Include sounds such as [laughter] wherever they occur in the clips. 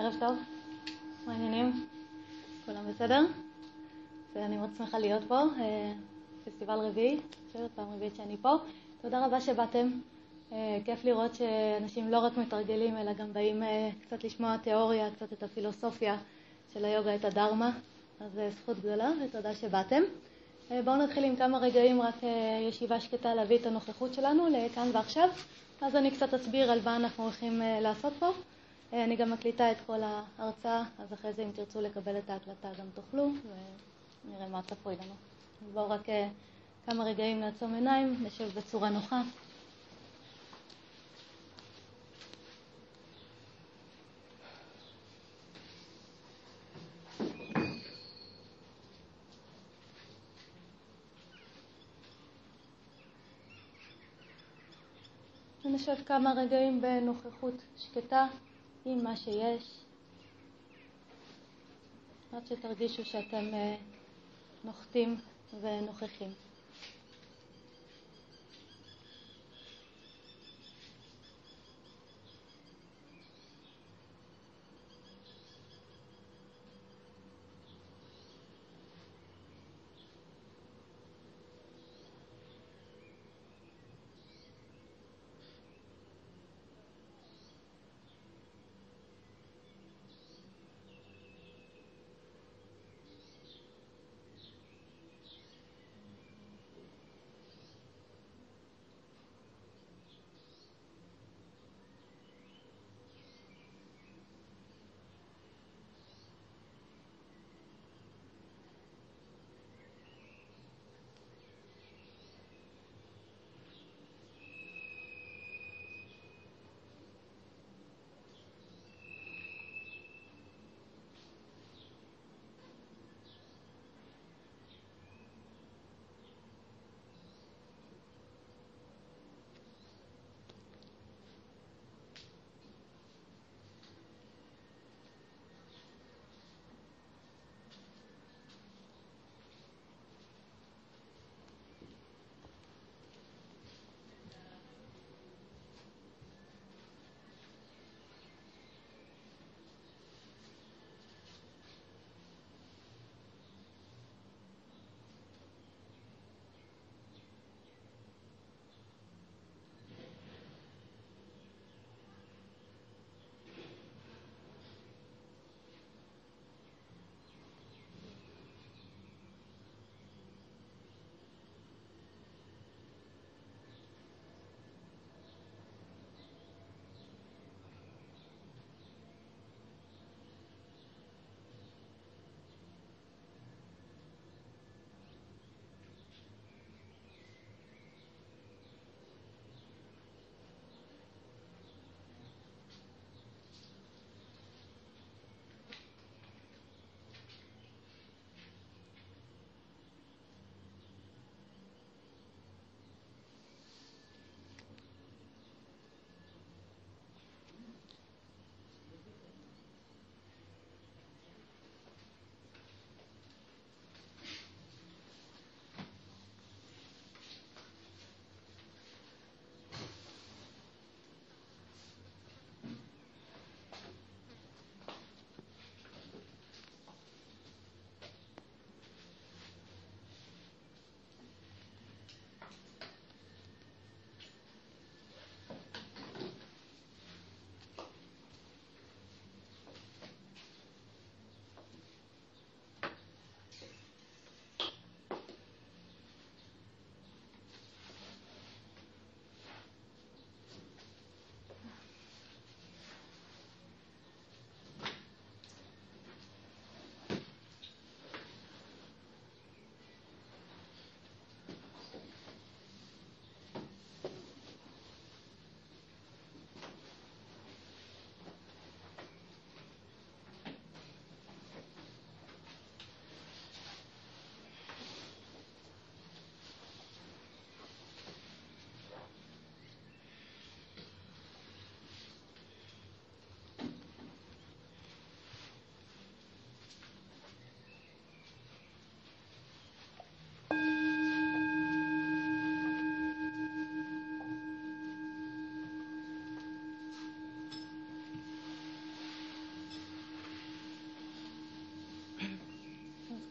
ערב טוב, מה העניינים? כולם בסדר? אני מאוד שמחה להיות פה, אה, פסטיבל רביעי, חושבת פעם רביעית שאני פה. תודה רבה שבאתם. אה, כיף לראות שאנשים לא רק מתרגלים, אלא גם באים אה, קצת לשמוע תיאוריה, קצת את הפילוסופיה של היוגה, את הדרמה. אז זכות גדולה ותודה שבאתם. בואו נתחיל עם כמה רגעים, רק ישיבה שקטה להביא את הנוכחות שלנו לכאן ועכשיו. אז אני קצת אסביר על מה אנחנו הולכים לעשות פה. אני גם מקליטה את כל ההרצאה, אז אחרי זה אם תרצו לקבל את ההקלטה גם תוכלו, ונראה מה צפוי לנו. בואו רק כמה רגעים נעצום עיניים, נשב בצורה נוחה. ונשב כמה רגעים בנוכחות שקטה עם מה שיש, עד שתרגישו שאתם נוחתים ונוכחים.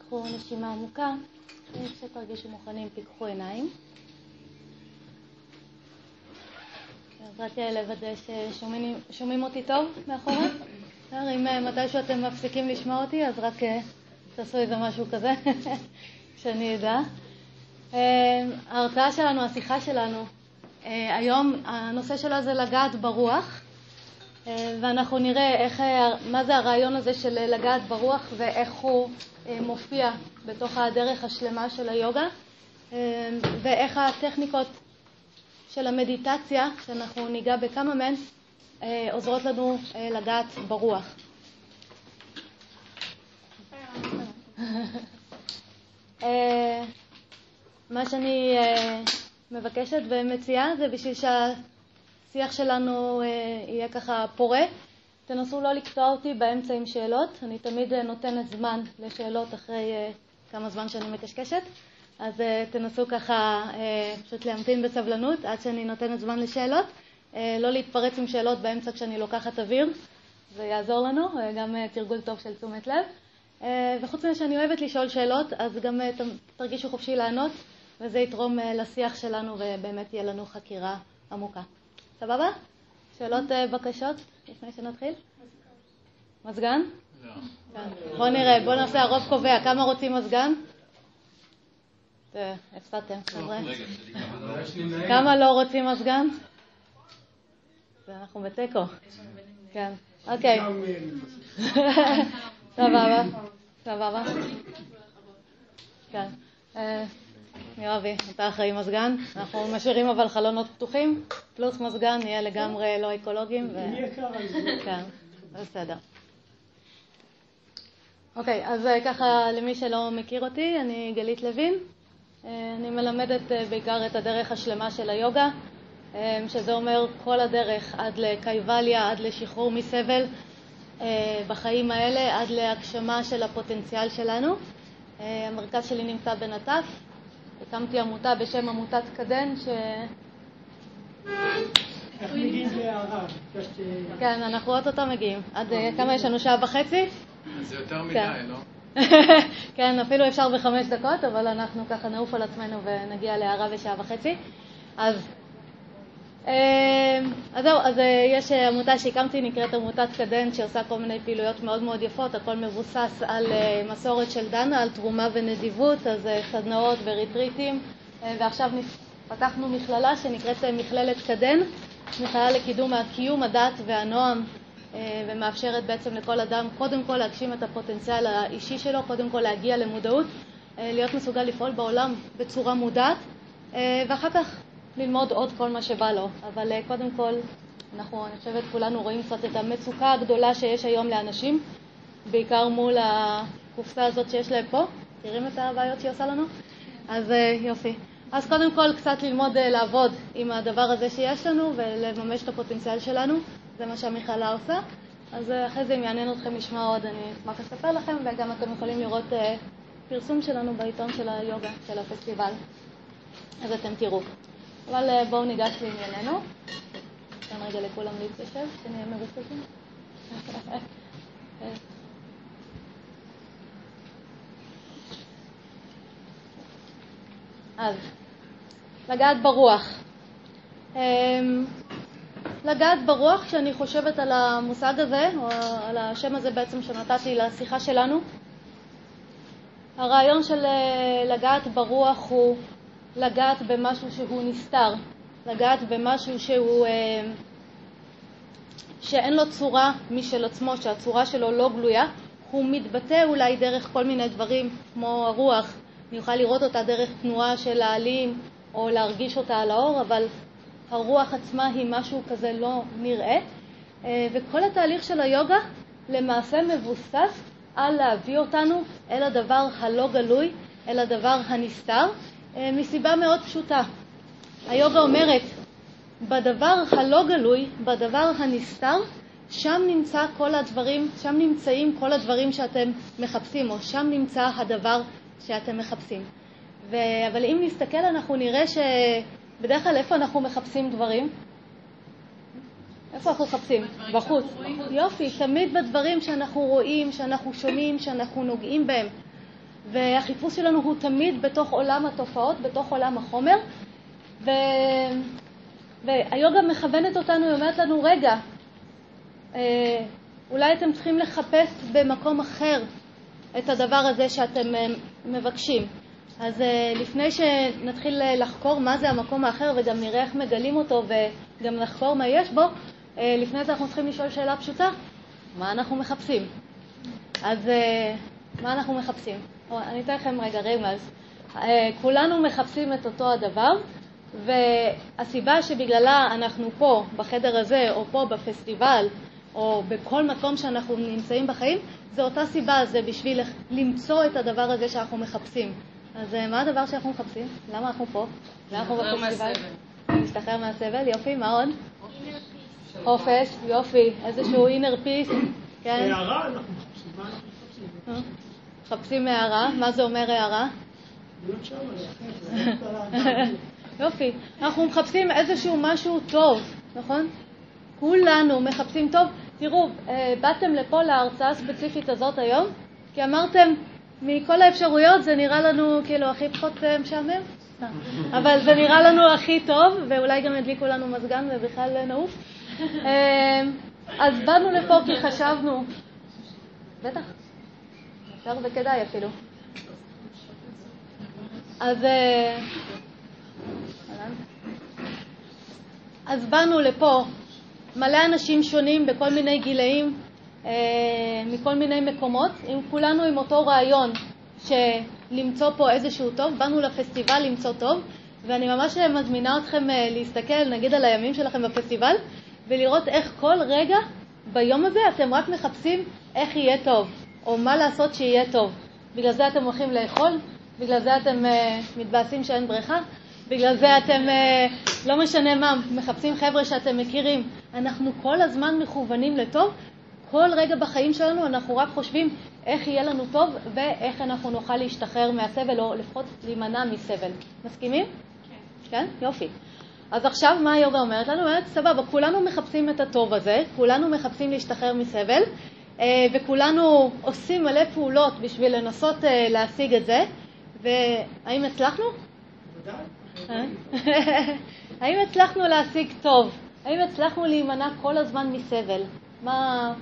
קחו נשימה עמוקה, כשתרגישו מוכנים תיקחו עיניים. אז רק לוודא ששומעים אותי טוב מאחורה. אם מתישהו אתם מפסיקים לשמוע אותי, אז רק תעשו איזה משהו כזה, [laughs] שאני אדע. ההרצאה שלנו, השיחה שלנו, היום הנושא שלה זה לגעת ברוח. ואנחנו נראה איך, מה זה הרעיון הזה של לגעת ברוח ואיך הוא מופיע בתוך הדרך השלמה של היוגה ואיך הטכניקות של המדיטציה, שאנחנו ניגע בכמה מהן, עוזרות לנו לגעת ברוח. [laughs] מה שאני מבקשת ומציעה זה בשביל שה... השיח שלנו יהיה ככה פורה. תנסו לא לקטוע אותי באמצע עם שאלות, אני תמיד נותנת זמן לשאלות אחרי כמה זמן שאני מקשקשת, אז תנסו ככה פשוט להמתין בסבלנות עד שאני נותנת זמן לשאלות, לא להתפרץ עם שאלות באמצע כשאני לוקחת אוויר, זה יעזור לנו, גם תרגול טוב של תשומת לב. וחוץ מזה שאני אוהבת לשאול שאלות, אז גם תרגישו חופשי לענות, וזה יתרום לשיח שלנו ובאמת תהיה לנו חקירה עמוקה. סבבה? שאלות, בקשות, לפני שנתחיל? מזגן? לא. בואו נראה, בואו נעשה הרוב קובע. כמה רוצים מזגן? הפסדתם, חבר'ה. כמה לא רוצים מזגן? אנחנו בתיקו. כן, אוקיי. [laughs] סבבה, סבבה. כן. יואבי, אתה אחראי מזגן, אנחנו משאירים אבל חלונות פתוחים, פלוס מזגן, נהיה לגמרי לא אקולוגיים. כן, בסדר. אוקיי, אז ככה למי שלא מכיר אותי, אני גלית לוין. אני מלמדת בעיקר את הדרך השלמה של היוגה, שזה אומר כל הדרך עד לקייבליה, עד לשחרור מסבל בחיים האלה, עד להגשמה של הפוטנציאל שלנו. המרכז שלי נמצא בנטף, הקמתי עמותה בשם עמותת קדן, ש... כן, אנחנו אוטוטו מגיעים. עד כמה יש לנו? שעה וחצי? זה יותר מדי, לא? [laughs] כן, אפילו אפשר בחמש דקות, אבל אנחנו ככה נעוף על עצמנו ונגיע להערה בשעה וחצי. אז אז זהו, אז יש עמותה שהקמתי, נקראת עמותת קדן, שעושה כל מיני פעילויות מאוד מאוד יפות, הכל מבוסס על מסורת של דנה, על תרומה ונדיבות, אז סדנאות וריטריטים, ועכשיו פתחנו מכללה שנקראת מכללת קדן, מכללה לקידום הקיום, הדת והנועם, ומאפשרת בעצם לכל אדם קודם כל להגשים את הפוטנציאל האישי שלו, קודם כל להגיע למודעות, להיות מסוגל לפעול בעולם בצורה מודעת, ואחר כך ללמוד עוד כל מה שבא לו, אבל קודם כל, אנחנו, אני חושבת, כולנו רואים קצת את המצוקה הגדולה שיש היום לאנשים, בעיקר מול הקופסה הזאת שיש להם פה. מכירים את הבעיות שהיא עושה לנו? אז יופי. אז קודם כל, קצת ללמוד לעבוד עם הדבר הזה שיש לנו ולממש את הפוטנציאל שלנו, זה מה שהמכללה עושה. אז אחרי זה, אם יעניין אתכם לשמוע עוד, אני אשמח לספר לכם, וגם אתם יכולים לראות פרסום שלנו בעיתון של היוגה, של הפסטיבל. אז אתם תראו. אבל בואו ניגש לענייננו. ניתן רגע לכולם להתיישב, שנהיה מבוססים. אז, לגעת ברוח. לגעת ברוח, כשאני חושבת על המושג הזה, או על השם הזה בעצם שנתתי לשיחה שלנו, הרעיון של לגעת ברוח הוא לגעת במשהו שהוא נסתר, לגעת במשהו שהוא, שאין לו צורה משל עצמו, שהצורה שלו לא גלויה, הוא מתבטא אולי דרך כל מיני דברים כמו הרוח, אני אוכל לראות אותה דרך תנועה של העלים או להרגיש אותה על האור, אבל הרוח עצמה היא משהו כזה לא נראה, וכל התהליך של היוגה למעשה מבוסס על להביא אותנו אל הדבר הלא גלוי, אל הדבר הנסתר, מסיבה מאוד פשוטה. היוגה אומרת, בדבר הלא גלוי, בדבר הנסתר, שם נמצא כל הדברים, שם נמצאים כל הדברים שאתם מחפשים, או שם נמצא הדבר שאתם מחפשים. ו... אבל אם נסתכל, אנחנו נראה שבדרך כלל איפה אנחנו מחפשים דברים? איפה אנחנו מחפשים? בחוץ. יופי, תמיד בדברים שאנחנו רואים, שאנחנו שומעים, שאנחנו נוגעים בהם. והחיפוש שלנו הוא תמיד בתוך עולם התופעות, בתוך עולם החומר. ו... והיוגה מכוונת אותנו, היא אומרת לנו, רגע, אה, אולי אתם צריכים לחפש במקום אחר את הדבר הזה שאתם אה, מבקשים. אז אה, לפני שנתחיל לחקור מה זה המקום האחר וגם נראה איך מגלים אותו וגם נחקור מה יש בו, לפני זה אנחנו צריכים לשאול שאלה פשוטה, מה אנחנו מחפשים? אז מה אנחנו מחפשים? אני אתן לכם רגע רמז. כולנו מחפשים את אותו הדבר, והסיבה שבגללה אנחנו פה, בחדר הזה, או פה בפסטיבל, או בכל מקום שאנחנו נמצאים בחיים, זה אותה סיבה, זה בשביל למצוא את הדבר הזה שאנחנו מחפשים. אז אה, מה הדבר שאנחנו מחפשים? למה אנחנו פה? למה אנחנו בפסטיבל? להשתחרר מהסבל, יופי, מה עוד? חופש, יופי, איזשהו inner peace, כן? הערה, אנחנו מחפשים, מה אנחנו מחפשים? הערה, מה זה אומר הערה? [laughs] יופי, אנחנו מחפשים איזשהו משהו טוב, נכון? כולנו מחפשים טוב. תראו, אה, באתם לפה להרצאה הספציפית הזאת היום, כי אמרתם, מכל האפשרויות זה נראה לנו כאילו הכי פחות אה, משעמם, [laughs] אבל זה נראה לנו הכי טוב, ואולי גם ידליקו לנו מזגן ובכלל נעוף. [laughs] אה, אז באנו לפה כי חשבנו, בטח, אפשר וכדאי אפילו. אז אז באנו לפה. מלא אנשים שונים בכל מיני גילאים, אה, מכל מיני מקומות, עם כולנו עם אותו רעיון שלמצוא פה איזשהו טוב, באנו לפסטיבל למצוא טוב, ואני ממש מזמינה אתכם אה, להסתכל נגיד על הימים שלכם בפסטיבל ולראות איך כל רגע ביום הזה אתם רק מחפשים איך יהיה טוב, או מה לעשות שיהיה טוב. בגלל זה אתם הולכים לאכול, בגלל זה אתם אה, מתבאסים שאין בריכה, בגלל זה אתם, אה, לא משנה מה, מחפשים חבר'ה שאתם מכירים. אנחנו כל הזמן מכוונים לטוב. כל רגע בחיים שלנו אנחנו רק חושבים איך יהיה לנו טוב ואיך אנחנו נוכל להשתחרר מהסבל, או לפחות להימנע מסבל. מסכימים? כן. כן? יופי. אז עכשיו מה היוגה אומרת לנו? אומרת, סבבה, כולנו מחפשים את הטוב הזה, כולנו מחפשים להשתחרר מסבל, וכולנו עושים מלא פעולות בשביל לנסות אה, להשיג את זה, והאם הצלחנו? בוודאי. אה? [laughs] האם הצלחנו להשיג טוב? האם הצלחנו להימנע כל הזמן מסבל? מה...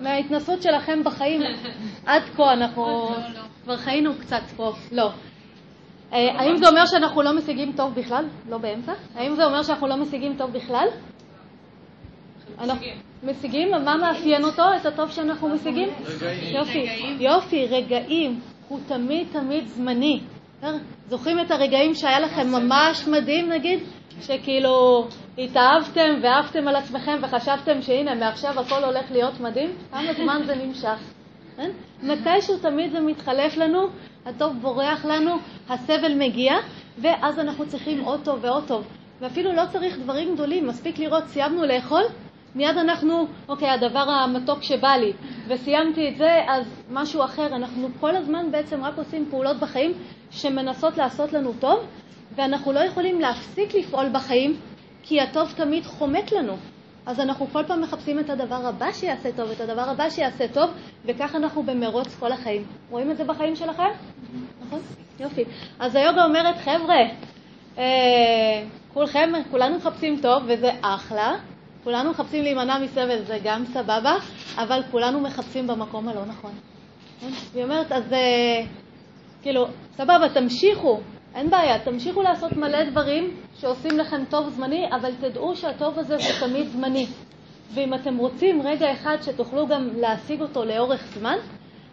מההתנסות שלכם בחיים [laughs] עד כה, אנחנו לא, לא. כבר חיינו קצת פה. לא. אה, האם זה אומר שאנחנו לא משיגים טוב בכלל? לא באמצע? האם זה אומר שאנחנו לא משיגים טוב בכלל? משיגים. מה מאפיין אותו, את הטוב שאנחנו משיגים? רגעים. יופי, יופי, רגעים. הוא תמיד תמיד זמני. זוכרים את הרגעים שהיה לכם ממש מדהים, נגיד? שכאילו התאהבתם ואהבתם על עצמכם וחשבתם שהנה, מעכשיו הכל הולך להיות מדהים? כמה זמן זה נמשך? כן? מתישהו תמיד זה מתחלף לנו, הטוב בורח לנו, הסבל מגיע, ואז אנחנו צריכים עוד טוב ועוד טוב. ואפילו לא צריך דברים גדולים, מספיק לראות, סיימנו לאכול, מיד אנחנו, אוקיי, הדבר המתוק שבא לי, וסיימתי את זה, אז משהו אחר. אנחנו כל הזמן בעצם רק עושים פעולות בחיים שמנסות לעשות לנו טוב, ואנחנו לא יכולים להפסיק לפעול בחיים, כי הטוב תמיד חומק לנו. אז אנחנו כל פעם מחפשים את הדבר הבא שיעשה טוב, את הדבר הבא שיעשה טוב, וכך אנחנו במרוץ כל החיים. רואים את זה בחיים שלכם? נכון? יופי. אז היוגה אומרת, חבר'ה, אה, כולכם, כולנו מחפשים טוב, וזה אחלה. כולנו מחפשים להימנע מסבל, זה גם סבבה, אבל כולנו מחפשים במקום הלא נכון. כן? והיא אומרת, אז אה, כאילו, סבבה, תמשיכו, אין בעיה, תמשיכו לעשות מלא דברים שעושים לכם טוב זמני, אבל תדעו שהטוב הזה הוא תמיד זמני. ואם אתם רוצים רגע אחד שתוכלו גם להשיג אותו לאורך זמן,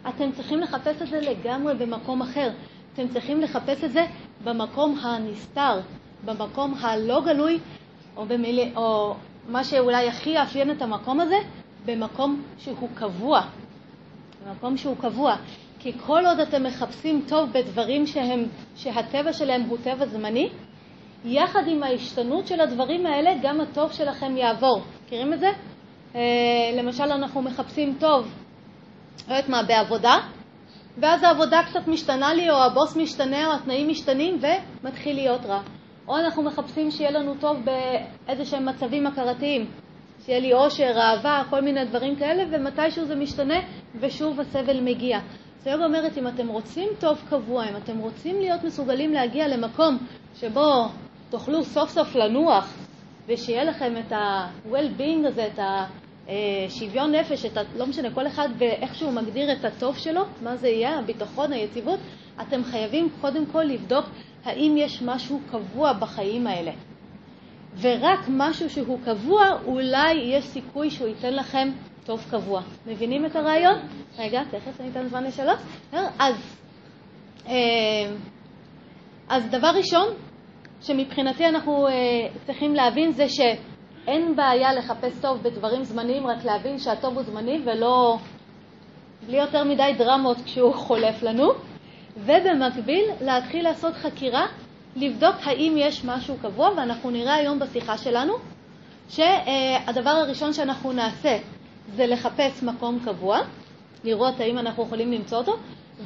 אתם צריכים לחפש את זה לגמרי במקום אחר. אתם צריכים לחפש את זה במקום הנסתר, במקום הלא גלוי, או, במילי, או מה שאולי הכי יאפיין את המקום הזה, במקום שהוא קבוע. במקום שהוא קבוע. כי כל עוד אתם מחפשים טוב בדברים שהם, שהטבע שלהם הוא טבע זמני, יחד עם ההשתנות של הדברים האלה, גם הטוב שלכם יעבור. מכירים את זה? אה, למשל, אנחנו מחפשים טוב, לא יודעת מה, בעבודה, ואז העבודה קצת משתנה לי, או הבוס משתנה, או התנאים משתנים, ומתחיל להיות רע. או אנחנו מחפשים שיהיה לנו טוב באיזה שהם מצבים הכרתיים, שיהיה לי עושר, אהבה, כל מיני דברים כאלה, ומתישהו זה משתנה, ושוב הסבל מגיע. אז היוגה אומרת, אם אתם רוצים טוב קבוע, אם אתם רוצים להיות מסוגלים להגיע למקום שבו תוכלו סוף סוף לנוח, ושיהיה לכם את ה-well-being הזה, את השוויון נפש, את ה... לא משנה, כל אחד ואיך שהוא מגדיר את הטוב שלו, מה זה יהיה, הביטחון, היציבות, אתם חייבים קודם כל לבדוק האם יש משהו קבוע בחיים האלה. ורק משהו שהוא קבוע, אולי יש סיכוי שהוא ייתן לכם טוב קבוע. מבינים את הרעיון? רגע, תכף אני אתן זמן לשאלות. אז, אה, אז דבר ראשון, שמבחינתי אנחנו אה, צריכים להבין זה שאין בעיה לחפש טוב בדברים זמניים, רק להבין שהטוב הוא זמני ולא, בלי יותר מדי דרמות כשהוא חולף לנו. ובמקביל להתחיל לעשות חקירה, לבדוק האם יש משהו קבוע, ואנחנו נראה היום בשיחה שלנו שהדבר הראשון שאנחנו נעשה זה לחפש מקום קבוע, לראות האם אנחנו יכולים למצוא אותו,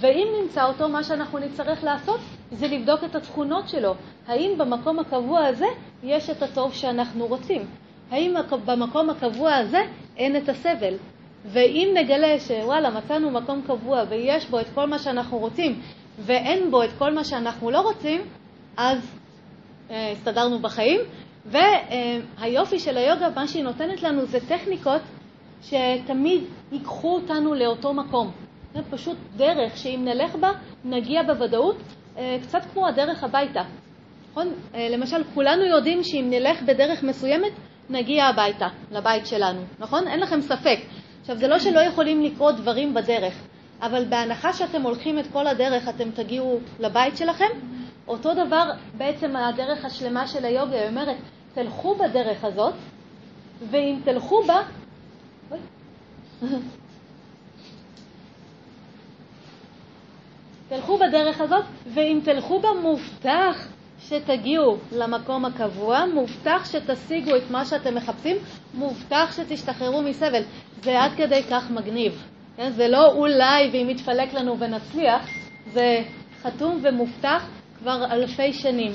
ואם נמצא אותו, מה שאנחנו נצטרך לעשות זה לבדוק את התכונות שלו. האם במקום הקבוע הזה יש את הטוב שאנחנו רוצים? האם במקום הקבוע הזה אין את הסבל? ואם נגלה שוואלה, מצאנו מקום קבוע ויש בו את כל מה שאנחנו רוצים ואין בו את כל מה שאנחנו לא רוצים, אז אה, הסתדרנו בחיים. והיופי של היוגה, מה שהיא נותנת לנו זה טכניקות שתמיד ייקחו אותנו לאותו מקום. זה פשוט דרך שאם נלך בה, נגיע בוודאות, אה, קצת כמו הדרך הביתה. נכון? אה, למשל, כולנו יודעים שאם נלך בדרך מסוימת, נגיע הביתה, לבית שלנו, נכון? אין לכם ספק. עכשיו, זה לא שלא יכולים לקרות דברים בדרך, אבל בהנחה שאתם הולכים את כל הדרך, אתם תגיעו לבית שלכם, אותו דבר בעצם הדרך השלמה של היוגה, היא אומרת, תלכו בדרך הזאת, ואם תלכו בה, [laughs] תלכו בדרך הזאת, ואם תלכו בה מובטח שתגיעו למקום הקבוע, מובטח שתשיגו את מה שאתם מחפשים, מובטח שתשתחררו מסבל. זה עד כדי כך מגניב. כן? זה לא אולי ואם יתפלק לנו ונצליח, זה חתום ומובטח כבר אלפי שנים.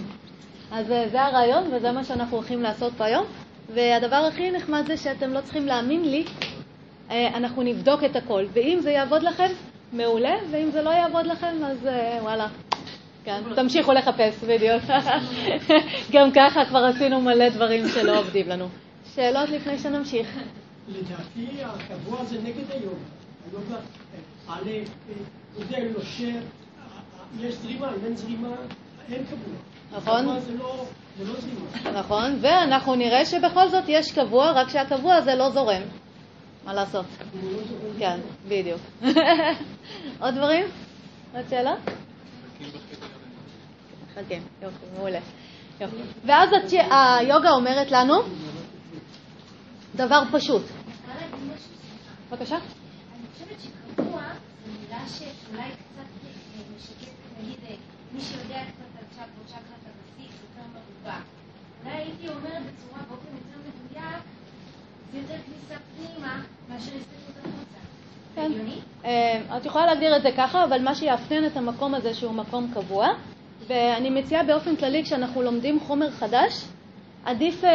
אז אה, זה הרעיון וזה מה שאנחנו הולכים לעשות פה היום. והדבר הכי נחמד זה שאתם לא צריכים להאמין לי, אה, אנחנו נבדוק את הכל. ואם זה יעבוד לכם, מעולה, ואם זה לא יעבוד לכם, אז אה, וואלה. כן, תמשיכו לחפש, בדיוק. [laughs] גם ככה כבר עשינו מלא דברים שלא עובדים לנו. שאלות לפני שנמשיך. לדעתי הקבוע זה נגד היוגה. היוגה עלה, יודע, יושב, יש זרימה, אם אין זרימה, אין קבוע. נכון. זה לא, זה לא זרימה. נכון, ואנחנו נראה שבכל זאת יש קבוע, רק שהקבוע הזה לא זורם. מה לעשות? כן, בדיוק. [laughs] עוד דברים? עוד שאלה? חכים, יופי, מעולה. יופי. ואז היוגה אומרת לנו דבר פשוט. בבקשה. שאולי קצת אה, משקפת, נגיד, אה, מי שיודע קצת על צ'קרות, צ'קרת הבסיס, יותר מרובע. אולי הייתי אומרת בצורה באופן יותר מדויק, זה יותר כניסה פנימה מאשר הסתכלות החוצה. כן. אה, את יכולה להגדיר את זה ככה, אבל מה שיאפיין את המקום הזה שהוא מקום קבוע, ואני מציעה באופן כללי כשאנחנו לומדים חומר חדש, עדיף אה,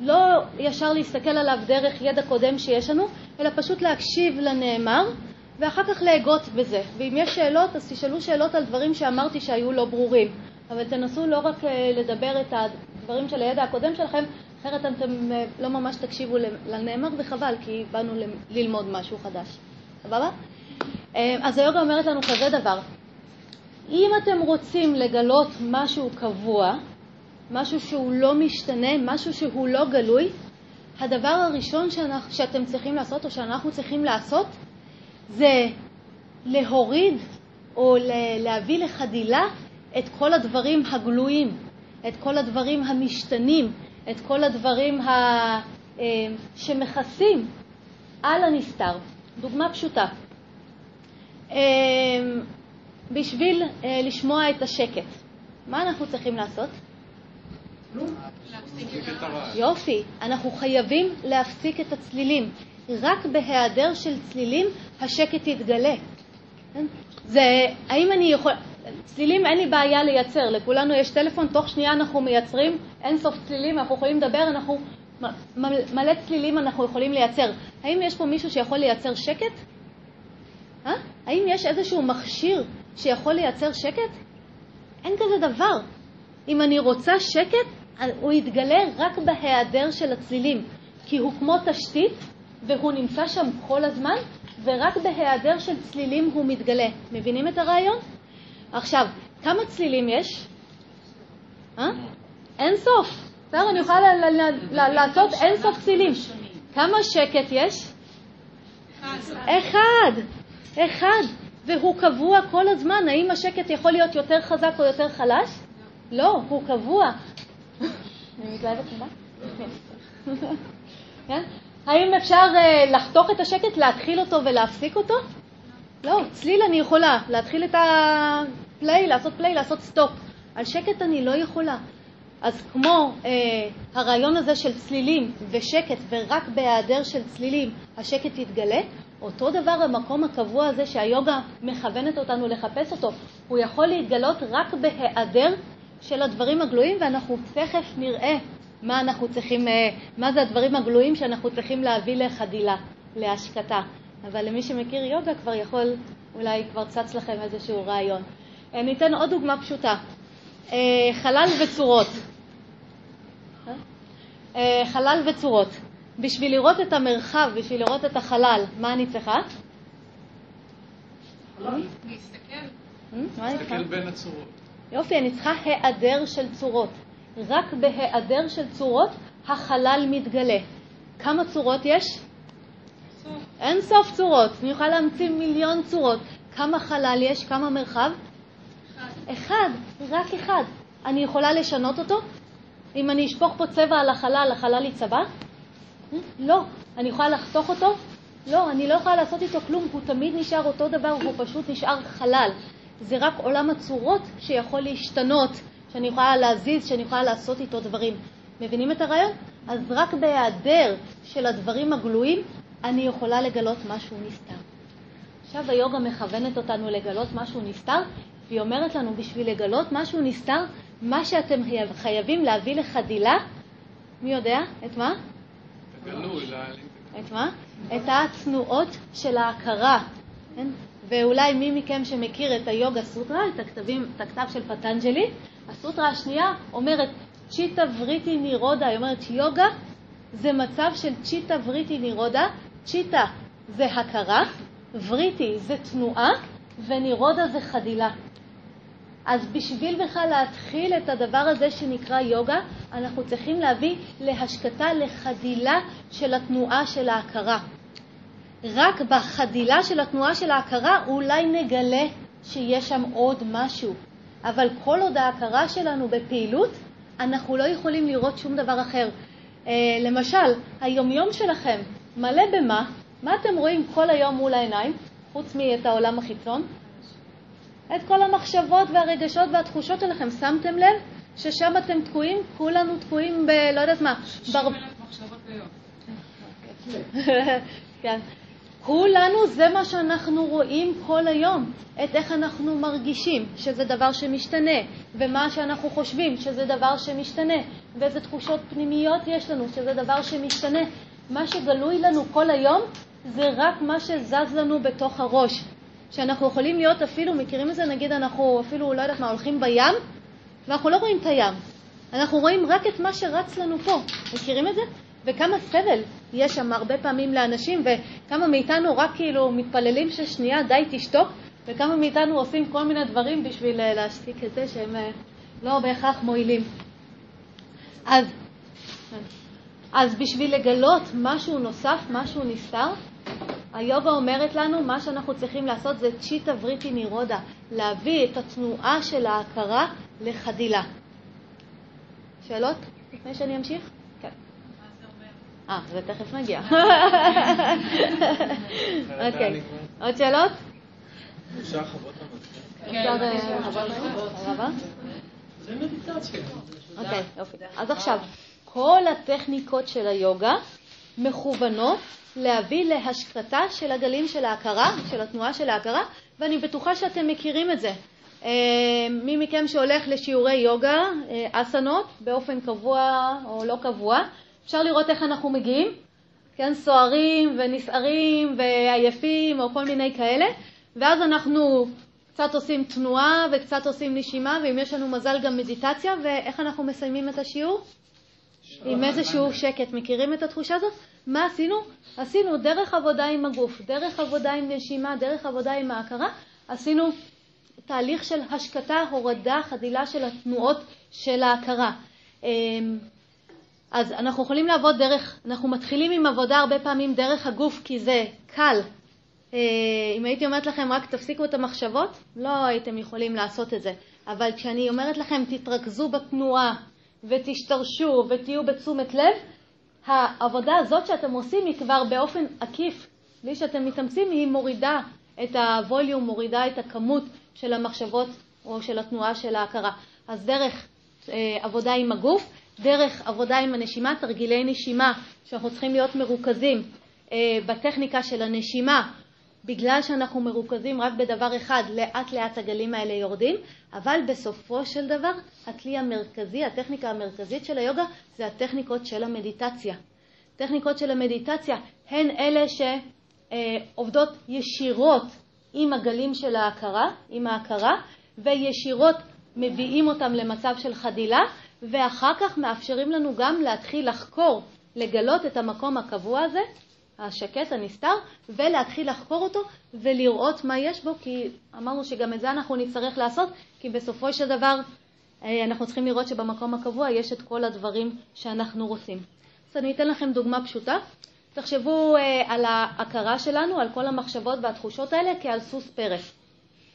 לא ישר להסתכל עליו דרך ידע קודם שיש לנו, אלא פשוט להקשיב לנאמר, ואחר כך להגות בזה. ואם יש שאלות, אז תשאלו שאלות על דברים שאמרתי שהיו לא ברורים. אבל תנסו לא רק אה, לדבר את הדברים של הידע הקודם שלכם, אחרת אתם אה, לא ממש תקשיבו לנאמר, וחבל, כי באנו ללמוד משהו חדש. סבבה? אה, אז היוגה אומרת לנו כזה דבר, אם אתם רוצים לגלות משהו קבוע, משהו שהוא לא משתנה, משהו שהוא לא גלוי, הדבר הראשון שאנחנו, שאתם צריכים לעשות או שאנחנו צריכים לעשות זה להוריד או להביא לחדילה את כל הדברים הגלויים, את כל הדברים המשתנים, את כל הדברים ה... אה, שמכסים על הנסתר. דוגמה פשוטה. אה, בשביל אה, לשמוע את השקט, מה אנחנו צריכים לעשות? יופי, אנחנו חייבים להפסיק את הצלילים. רק בהיעדר של צלילים השקט יתגלה. כן? זה, האם אני יכול... צלילים אין לי בעיה לייצר, לכולנו יש טלפון, תוך שנייה אנחנו מייצרים אין סוף צלילים, אנחנו יכולים לדבר, אנחנו... מלא צלילים אנחנו יכולים לייצר. האם יש פה מישהו שיכול לייצר שקט? אה? האם יש איזשהו מכשיר שיכול לייצר שקט? אין כזה דבר. אם אני רוצה שקט, הוא יתגלה רק בהיעדר של הצלילים, כי הוא כמו תשתית והוא נמצא שם כל הזמן, ורק בהיעדר של צלילים הוא מתגלה. מבינים את הרעיון? עכשיו, כמה צלילים יש? אה? אין סוף. בסדר, אני יכולה לעשות אין סוף צלילים. כמה שקט יש? אחד. אחד. והוא קבוע כל הזמן. האם השקט יכול להיות יותר חזק או יותר חלש? לא, הוא קבוע. אני מתלהבת ממה? כן? האם אפשר אה, לחתוך את השקט, להתחיל אותו ולהפסיק אותו? לא, צליל אני יכולה, להתחיל את ה play, לעשות play, לעשות stop. על שקט אני לא יכולה. אז כמו uh, הרעיון הזה של צלילים ושקט, ורק בהיעדר של צלילים השקט יתגלה, אותו דבר המקום הקבוע הזה שהיוגה מכוונת אותנו לחפש אותו, הוא יכול להתגלות רק בהיעדר של הדברים הגלויים, ואנחנו תכף נראה מה אנחנו צריכים, אה, מה זה הדברים הגלויים שאנחנו צריכים להביא לחדילה, להשקטה. אבל למי שמכיר יוגה כבר יכול, אולי כבר צץ לכם איזשהו רעיון. אה, ניתן עוד דוגמה פשוטה. אה, חלל וצורות. חלל וצורות. בשביל לראות את המרחב, בשביל לראות את החלל, מה אני צריכה? להסתכל. להסתכל בין הצורות. יופי, אני צריכה היעדר של צורות. רק בהיעדר של צורות החלל מתגלה. כמה צורות יש? אין סוף צורות. אני יכולה להמציא מיליון צורות. כמה חלל יש? כמה מרחב? אחד. אחד, רק אחד. אני יכולה לשנות אותו? אם אני אשפוך פה צבע על החלל, החלל יצבע? לא. אני יכולה לחתוך אותו? לא, אני לא יכולה לעשות איתו כלום, הוא תמיד נשאר אותו דבר, הוא פשוט נשאר חלל. זה רק עולם הצורות שיכול להשתנות, שאני יכולה להזיז, שאני יכולה לעשות איתו דברים. מבינים את הרעיון? אז רק בהיעדר של הדברים הגלויים, אני יכולה לגלות משהו נסתר. עכשיו היוגה מכוונת אותנו לגלות משהו נסתר, והיא אומרת לנו, בשביל לגלות משהו נסתר, מה שאתם חייבים להביא לחדילה, מי יודע? את מה? את מה? את התנועות של ההכרה. כן? ואולי מי מכם שמכיר את היוגה סוטרה, את, הכתבים, את הכתב של פטנג'לי, הסוטרה השנייה אומרת צ'יטה וריטי נירודה, היא אומרת יוגה זה מצב של צ'יטה וריטי נירודה, צ'יטה זה הכרה, וריטי זה תנועה, ונירודה זה חדילה. אז בשביל בכלל להתחיל את הדבר הזה שנקרא יוגה, אנחנו צריכים להביא להשקטה, לחדילה של התנועה של ההכרה. רק בחדילה של התנועה של ההכרה אולי נגלה שיש שם עוד משהו. אבל כל עוד ההכרה שלנו בפעילות, אנחנו לא יכולים לראות שום דבר אחר. אה, למשל, היומיום שלכם מלא במה? מה אתם רואים כל היום מול העיניים, חוץ מאת העולם החיצון? את כל המחשבות והרגשות והתחושות שלכם. שמתם לב ששם אתם תקועים? כולנו תקועים ב... לא יודעת מה. בר... [laughs] כן. כולנו זה מה שאנחנו רואים כל היום, את איך אנחנו מרגישים, שזה דבר שמשתנה, ומה שאנחנו חושבים, שזה דבר שמשתנה, ואיזה תחושות פנימיות יש לנו, שזה דבר שמשתנה. מה שגלוי לנו כל היום זה רק מה שזז לנו בתוך הראש. שאנחנו יכולים להיות אפילו, מכירים את זה? נגיד אנחנו אפילו, לא יודעת מה, הולכים בים, ואנחנו לא רואים את הים. אנחנו רואים רק את מה שרץ לנו פה. מכירים את זה? וכמה סבל יש שם הרבה פעמים לאנשים, וכמה מאיתנו רק כאילו מתפללים ששנייה די תשתוק, וכמה מאיתנו עושים כל מיני דברים בשביל אה, להשתיק את זה שהם אה, לא בהכרח מועילים. אז, אז בשביל לגלות משהו נוסף, משהו נסתר, היוגה אומרת לנו, מה שאנחנו צריכים לעשות זה צ'יטה וריטי נירודה, להביא את התנועה של ההכרה לחדילה. שאלות לפני שאני אמשיך? אה, זה תכף נגיע. [laughs] אוקיי. עוד שאלות? אפשר חוות אפשר זה מדיטציה. אוקיי, יופי. אז עכשיו, כל הטכניקות של היוגה מכוונות להביא להשקטה של הגלים של ההכרה, של התנועה של ההכרה, ואני בטוחה שאתם מכירים את זה. אה, מי מכם שהולך לשיעורי יוגה, אה, אסנות, באופן קבוע או לא קבוע, אפשר לראות איך אנחנו מגיעים, כן, סוערים ונסערים ועייפים או כל מיני כאלה, ואז אנחנו קצת עושים תנועה וקצת עושים נשימה, ואם יש לנו מזל גם מדיטציה, ואיך אנחנו מסיימים את השיעור? עם איזשהו שקט. מכירים את התחושה הזאת? מה עשינו? עשינו דרך עבודה עם הגוף, דרך עבודה עם נשימה, דרך עבודה עם ההכרה, עשינו תהליך של השקטה, הורדה, חדילה של התנועות של ההכרה. אז אנחנו יכולים לעבוד דרך, אנחנו מתחילים עם עבודה הרבה פעמים דרך הגוף כי זה קל. אה, אם הייתי אומרת לכם רק תפסיקו את המחשבות, לא הייתם יכולים לעשות את זה. אבל כשאני אומרת לכם תתרכזו בתנועה ותשתרשו ותהיו בתשומת לב, העבודה הזאת שאתם עושים היא כבר באופן עקיף, בלי שאתם מתאמצים, היא מורידה את הווליום, מורידה את הכמות של המחשבות או של התנועה של ההכרה. אז דרך אה, עבודה עם הגוף, דרך עבודה עם הנשימה, תרגילי נשימה, שאנחנו צריכים להיות מרוכזים אה, בטכניקה של הנשימה, בגלל שאנחנו מרוכזים רק בדבר אחד, לאט לאט הגלים האלה יורדים, אבל בסופו של דבר הכלי המרכזי, הטכניקה המרכזית של היוגה זה הטכניקות של המדיטציה. טכניקות של המדיטציה הן אלה שעובדות ישירות עם הגלים של ההכרה, עם ההכרה, וישירות מביאים אותם למצב של חדילה, ואחר כך מאפשרים לנו גם להתחיל לחקור, לגלות את המקום הקבוע הזה, השקט, הנסתר, ולהתחיל לחקור אותו ולראות מה יש בו, כי אמרנו שגם את זה אנחנו נצטרך לעשות, כי בסופו של דבר אה, אנחנו צריכים לראות שבמקום הקבוע יש את כל הדברים שאנחנו רוצים. אז אני אתן לכם דוגמה פשוטה. תחשבו אה, על ההכרה שלנו, על כל המחשבות והתחושות האלה כעל סוס פרס.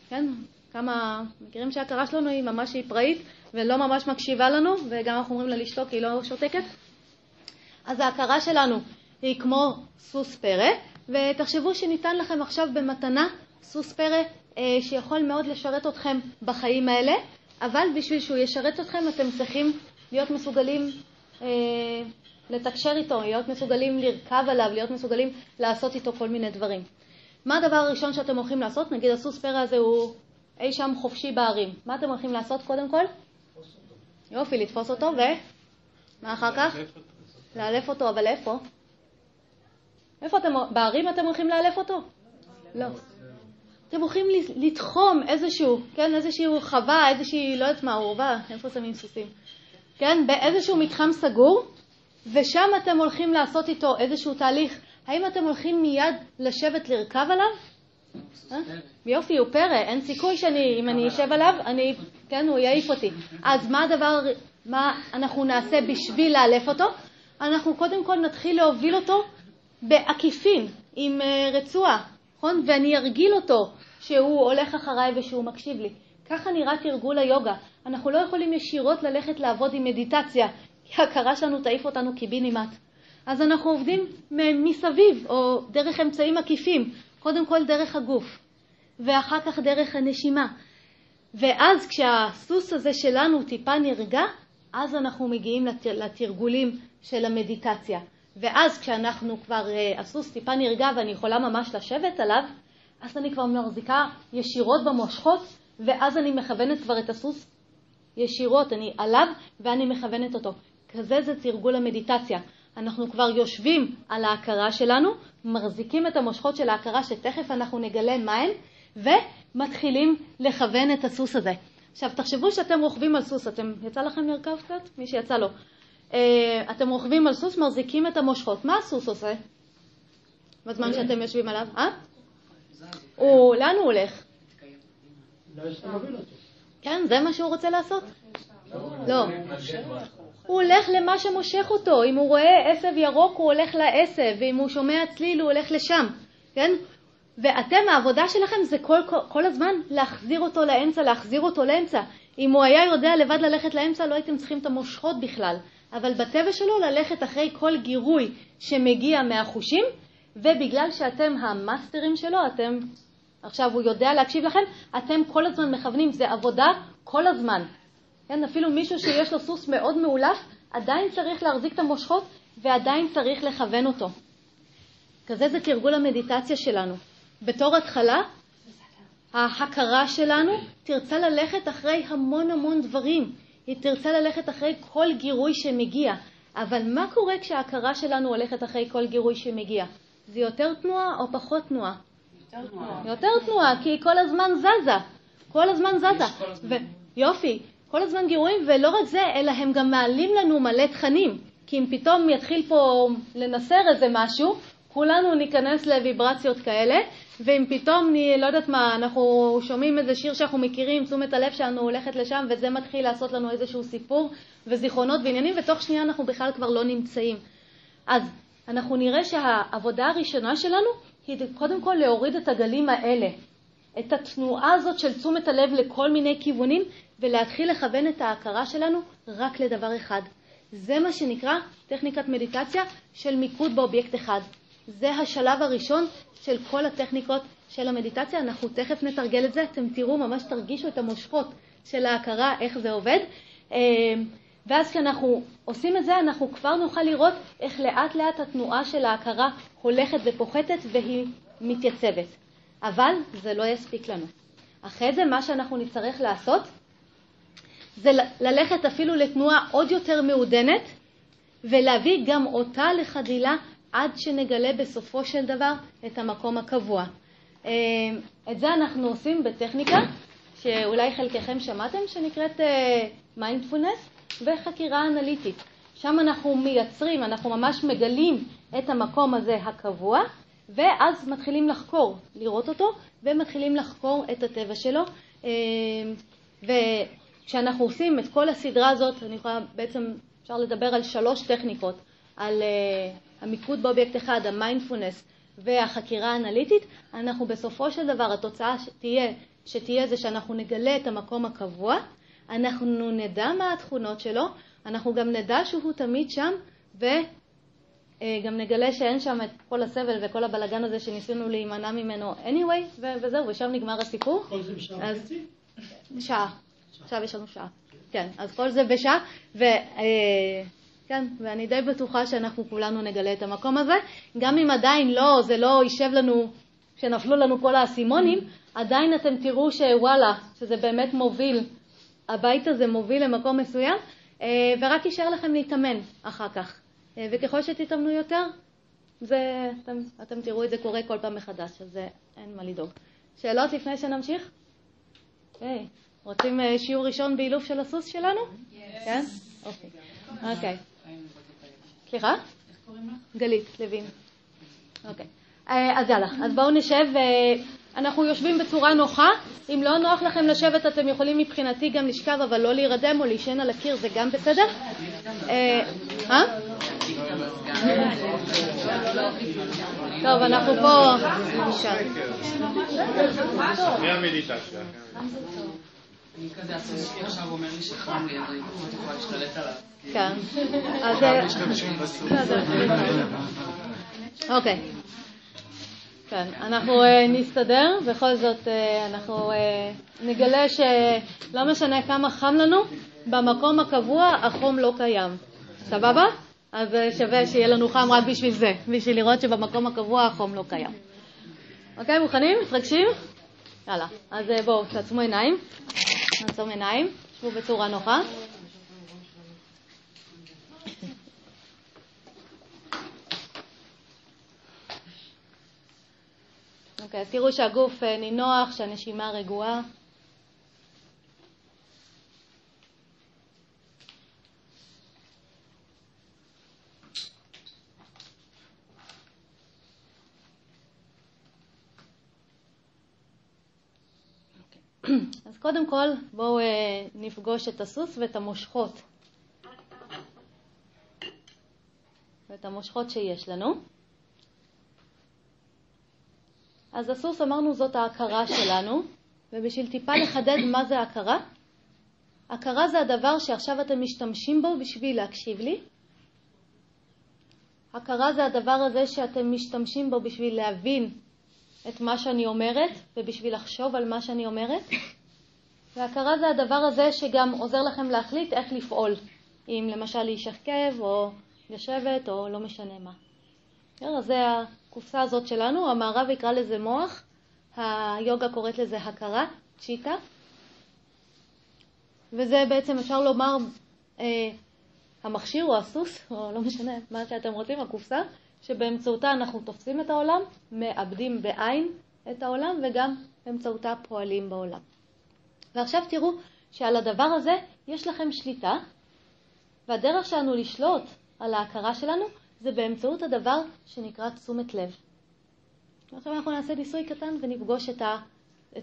כן? כמה מכירים שההכרה שלנו היא ממש פראית ולא ממש מקשיבה לנו, וגם אנחנו אומרים לה לשתוק היא לא שותקת? אז ההכרה שלנו היא כמו סוס פרא, ותחשבו שניתן לכם עכשיו במתנה סוס פרא אה, שיכול מאוד לשרת אתכם בחיים האלה, אבל בשביל שהוא ישרת אתכם אתם צריכים להיות מסוגלים אה, לתקשר איתו, להיות מסוגלים לרכב עליו, להיות מסוגלים לעשות איתו כל מיני דברים. מה הדבר הראשון שאתם הולכים לעשות? נגיד הסוס פרא הזה הוא אי שם חופשי בערים. מה אתם הולכים לעשות קודם כל? יופי, לתפוס אותו, ומה אחר כך? לאלף אותו, אבל איפה? איפה אתם, בערים אתם הולכים לאלף אותו? לא. אתם הולכים לתחום איזשהו, כן, איזשהו חווה, איזושהי, לא יודעת מה, אורווה, איפה שמים סוסים? כן, באיזשהו מתחם סגור, ושם אתם הולכים לעשות איתו איזשהו תהליך. האם אתם הולכים מיד לשבת לרכב עליו? אה? יופי, הוא פרא, אין סיכוי שאני, אם אני אשב עליו, אני, כן, הוא יעיף אותי. אז מה הדבר, מה אנחנו נעשה בשביל לאלף אותו? אנחנו קודם כל נתחיל להוביל אותו בעקיפין, עם אה, רצועה, נכון? ואני ארגיל אותו שהוא הולך אחריי ושהוא מקשיב לי. ככה נראה תרגול היוגה. אנחנו לא יכולים ישירות ללכת לעבוד עם מדיטציה, כי ההכרה שלנו תעיף אותנו קיבינימט. אז אנחנו עובדים מסביב, או דרך אמצעים עקיפים, קודם כל דרך הגוף, ואחר כך דרך הנשימה. ואז כשהסוס הזה שלנו טיפה נרגע, אז אנחנו מגיעים לתרגולים של המדיטציה. ואז כשאנחנו כבר, אה, הסוס טיפה נרגע ואני יכולה ממש לשבת עליו, אז אני כבר מחזיקה ישירות במושכות, ואז אני מכוונת כבר את הסוס ישירות, אני עליו ואני מכוונת אותו. כזה זה תרגול המדיטציה. אנחנו כבר יושבים על ההכרה שלנו, מחזיקים את המושכות של ההכרה שתכף אנחנו נגלה מהן, ומתחילים לכוון את הסוס הזה. עכשיו, תחשבו שאתם רוכבים על סוס, אתם, יצא לכם לרכב קצת? מי שיצא לו. אה, אתם רוכבים על סוס, מחזיקים את המושכות. מה הסוס עושה בזמן שאתם יושבים עליו? אה? הוא, לאן הוא הולך? כן, זה מה שהוא רוצה לעשות? לא. הוא הולך למה שמושך אותו. אם הוא רואה עשב ירוק, הוא הולך לעשב, ואם הוא שומע צליל, הוא הולך לשם, כן? ואתם, העבודה שלכם זה כל, כל, כל הזמן להחזיר אותו לאמצע, להחזיר אותו לאמצע. אם הוא היה יודע לבד ללכת לאמצע, לא הייתם צריכים את המושכות בכלל. אבל בטבע שלו ללכת אחרי כל גירוי שמגיע מהחושים, ובגלל שאתם המאסטרים שלו, אתם, עכשיו הוא יודע להקשיב לכם, אתם כל הזמן מכוונים, זה עבודה כל הזמן. כן, אפילו מישהו שיש לו סוס מאוד מאולף, עדיין צריך להחזיק את המושכות ועדיין צריך לכוון אותו. כזה זה תרגול המדיטציה שלנו. בתור התחלה, ההכרה שלנו תרצה ללכת אחרי המון המון דברים. היא תרצה ללכת אחרי כל גירוי שמגיע. אבל מה קורה כשההכרה שלנו הולכת אחרי כל גירוי שמגיע? זה יותר תנועה או פחות תנועה? יותר תנועה, כי היא כל הזמן זזה. כל הזמן זזה. יופי, כל הזמן גירויים, ולא רק זה, אלא הם גם מעלים לנו מלא תכנים. כי אם פתאום יתחיל פה לנסר איזה משהו, כולנו ניכנס לוויברציות כאלה, ואם פתאום, אני לא יודעת מה, אנחנו שומעים איזה שיר שאנחנו מכירים, תשומת הלב שלנו הולכת לשם, וזה מתחיל לעשות לנו איזשהו סיפור וזיכרונות ועניינים, ותוך שנייה אנחנו בכלל כבר לא נמצאים. אז אנחנו נראה שהעבודה הראשונה שלנו היא קודם כל להוריד את הגלים האלה, את התנועה הזאת של תשומת הלב לכל מיני כיוונים, ולהתחיל לכוון את ההכרה שלנו רק לדבר אחד. זה מה שנקרא טכניקת מדיטציה של מיקוד באובייקט אחד. זה השלב הראשון של כל הטכניקות של המדיטציה. אנחנו תכף נתרגל את זה, אתם תראו, ממש תרגישו את המושכות של ההכרה, איך זה עובד. אה, ואז כשאנחנו עושים את זה, אנחנו כבר נוכל לראות איך לאט לאט התנועה של ההכרה הולכת ופוחתת והיא מתייצבת. אבל זה לא יספיק לנו. אחרי זה מה שאנחנו נצטרך לעשות זה ללכת אפילו לתנועה עוד יותר מעודנת ולהביא גם אותה לחדילה עד שנגלה בסופו של דבר את המקום הקבוע. אה, את זה אנחנו עושים בטכניקה שאולי חלקכם שמעתם, שנקראת מיינדפולנס אה, וחקירה אנליטית. שם אנחנו מייצרים, אנחנו ממש מגלים את המקום הזה הקבוע, ואז מתחילים לחקור, לראות אותו, ומתחילים לחקור את הטבע שלו. אה, וכשאנחנו עושים את כל הסדרה הזאת, אני יכולה, בעצם אפשר לדבר על שלוש טכניקות, על המיקוד באובייקט אחד, המיינדפולנס והחקירה האנליטית, אנחנו בסופו של דבר, התוצאה שתהיה, שתהיה זה שאנחנו נגלה את המקום הקבוע, אנחנו נדע מה התכונות שלו, אנחנו גם נדע שהוא תמיד שם, וגם נגלה שאין שם את כל הסבל וכל הבלגן הזה שניסינו להימנע ממנו anyway, וזהו, ושם נגמר הסיפור. כל זה בשעה וחצי? שעה. עכשיו יש לנו שעה. כן, אז כל זה בשעה, ו... כן, ואני די בטוחה שאנחנו כולנו נגלה את המקום הזה. גם אם עדיין לא, זה לא יישב לנו, שנפלו לנו כל האסימונים, עדיין אתם תראו שוואלה, שזה באמת מוביל, הבית הזה מוביל למקום מסוים, אה, ורק יישאר לכם להתאמן אחר כך. אה, וככל שתתאמנו יותר, זה, אתם, אתם תראו את זה קורה כל פעם מחדש, אז אין מה לדאוג. שאלות לפני שנמשיך? Hey, אוקיי, רוצים אה, שיעור ראשון באילוף של הסוס שלנו? כן? אוקיי. Okay. Okay. סליחה? גלית לוין. אוקיי. אה, אז יאללה, אז בואו נשב. אה, אנחנו יושבים בצורה נוחה. אם לא נוח לכם לשבת, אתם יכולים מבחינתי גם לשכב, אבל לא להירדם או להישן על הקיר, זה גם בסדר? אה? טוב, אנחנו פה... מהמדיטציה. אני כזה, הסוס שלי עכשיו אומר לי שחם לי, אז אני פחות יכולה להשתלט עליו. כן. אז... אוקיי. כן, אנחנו אה, נסתדר, בכל זאת אה, אנחנו אה, נגלה שלא משנה כמה חם לנו, במקום הקבוע החום לא קיים. סבבה? אז שווה שיהיה לנו חם רק בשביל זה, בשביל לראות שבמקום הקבוע החום לא קיים. אוקיי, מוכנים? מתרגשים? יאללה, אז בואו, תעצמו עיניים. נעצום עיניים, שבו בצורה נוחה. אוקיי, אז תראו שהגוף אה, נינוח, שהנשימה רגועה. [clears throat] אז קודם כל בואו אה, נפגוש את הסוס ואת המושכות. ואת המושכות שיש לנו. אז הסוס אמרנו זאת ההכרה שלנו, ובשביל טיפה לחדד מה זה הכרה, הכרה זה הדבר שעכשיו אתם משתמשים בו בשביל להקשיב לי. הכרה זה הדבר הזה שאתם משתמשים בו בשביל להבין את מה שאני אומרת ובשביל לחשוב על מה שאני אומרת. והכרה זה הדבר הזה שגם עוזר לכם להחליט איך לפעול, אם למשל להישכב או לשבת או לא משנה מה. אז זה הקופסה הזאת שלנו, המערב יקרא לזה מוח, היוגה קוראת לזה הכרה, צ'יטה, וזה בעצם אפשר לומר אה, המכשיר או הסוס, או לא משנה מה שאתם רוצים, הקופסה, שבאמצעותה אנחנו תופסים את העולם, מאבדים בעין את העולם וגם באמצעותה פועלים בעולם. ועכשיו תראו שעל הדבר הזה יש לכם שליטה, והדרך שלנו לשלוט על ההכרה שלנו זה באמצעות הדבר שנקרא תשומת לב. עכשיו אנחנו נעשה ניסוי קטן ונפגוש את,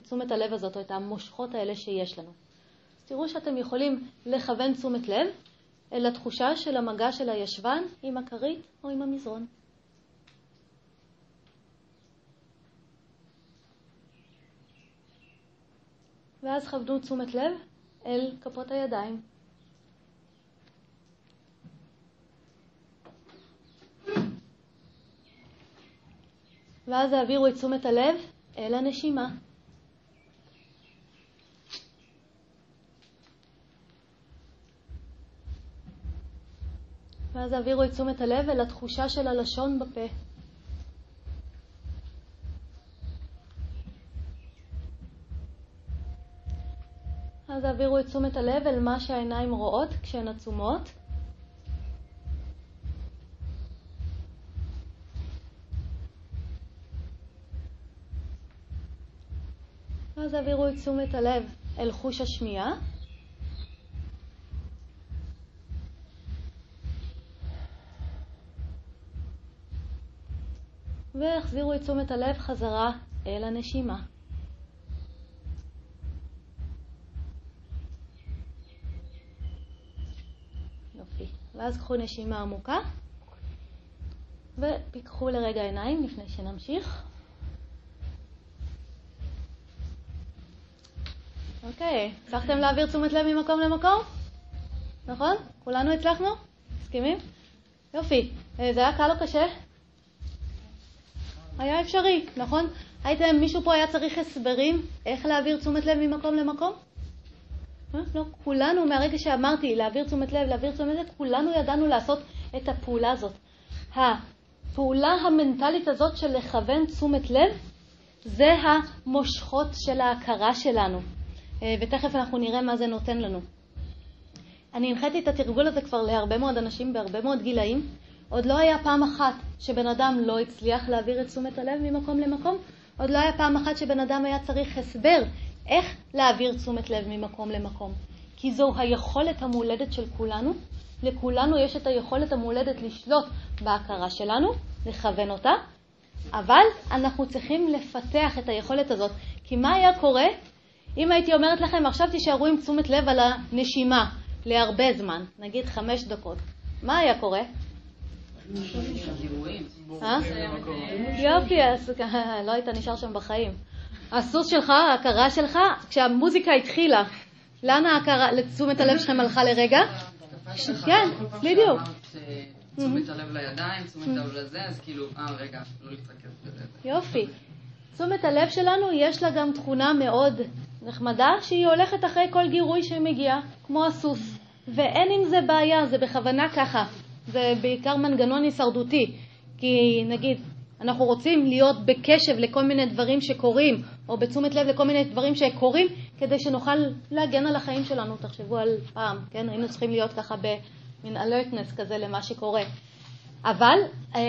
תשומת הלב הזאת, או את המושכות האלה שיש לנו. אז תראו שאתם יכולים לכוון תשומת לב אל התחושה של המגע של הישבן עם הכרית או עם המזרון. ואז כוונו תשומת לב אל כפות הידיים. ואז העבירו את תשומת הלב אל הנשימה. ואז העבירו את תשומת הלב אל התחושה של הלשון בפה. אז העבירו את תשומת הלב אל מה שהעיניים רואות כשהן עצומות. אז העבירו את תשומת הלב אל חוש השמיעה. והחזירו את תשומת הלב חזרה אל הנשימה. יופי. ואז קחו נשימה עמוקה ופיקחו לרגע עיניים לפני שנמשיך. אוקיי, הצלחתם להעביר תשומת לב ממקום למקום? נכון? כולנו הצלחנו? מסכימים? יופי. אה, זה היה קל או קשה? היה אפשרי, נכון? הייתם, מישהו פה היה צריך הסברים איך להעביר תשומת לב ממקום למקום? לא, כולנו, מהרגע שאמרתי להעביר תשומת לב, להעביר תשומת לב, כולנו ידענו לעשות את הפעולה הזאת. הפעולה המנטלית הזאת של לכוון תשומת לב, זה המושכות של ההכרה שלנו. אה, ותכף אנחנו נראה מה זה נותן לנו. אני הנחיתי את התרגול הזה כבר להרבה מאוד אנשים בהרבה מאוד גילאים. עוד לא היה פעם אחת שבן אדם לא הצליח להעביר את תשומת הלב ממקום למקום. עוד לא היה פעם אחת שבן אדם היה צריך הסבר איך להעביר תשומת לב ממקום למקום. כי זו היכולת המולדת של כולנו. לכולנו יש את היכולת המולדת לשלוט בהכרה שלנו, לכוון אותה, אבל אנחנו צריכים לפתח את היכולת הזאת. כי מה היה קורה אם הייתי אומרת לכם, עכשיו תישארו עם תשומת לב על הנשימה להרבה זמן, נגיד חמש דקות, מה היה קורה? אה? יופי, לא היית נשאר שם בחיים. הסוס שלך, ההכרה שלך, כשהמוזיקה התחילה, לאן ההכרה, לתשומת הלב שלכם הלכה לרגע? כן, בדיוק. תשומת הלב לידיים, תשומת הלב לזה, אז כאילו, אה, רגע, לא להתרכז בזה. יופי. תשומת הלב שלנו יש לה גם תכונה מאוד נחמדה, שהיא הולכת אחרי כל גירוי שמגיע, כמו הסוס. ואין עם זה בעיה, זה בכוונה ככה. זה בעיקר מנגנון הישרדותי. כי נגיד, אנחנו רוצים להיות בקשב לכל מיני דברים שקורים, או בתשומת לב לכל מיני דברים שקורים, כדי שנוכל להגן על החיים שלנו. תחשבו על פעם, כן? היינו צריכים להיות ככה במין alertness כזה למה שקורה. אבל, אה,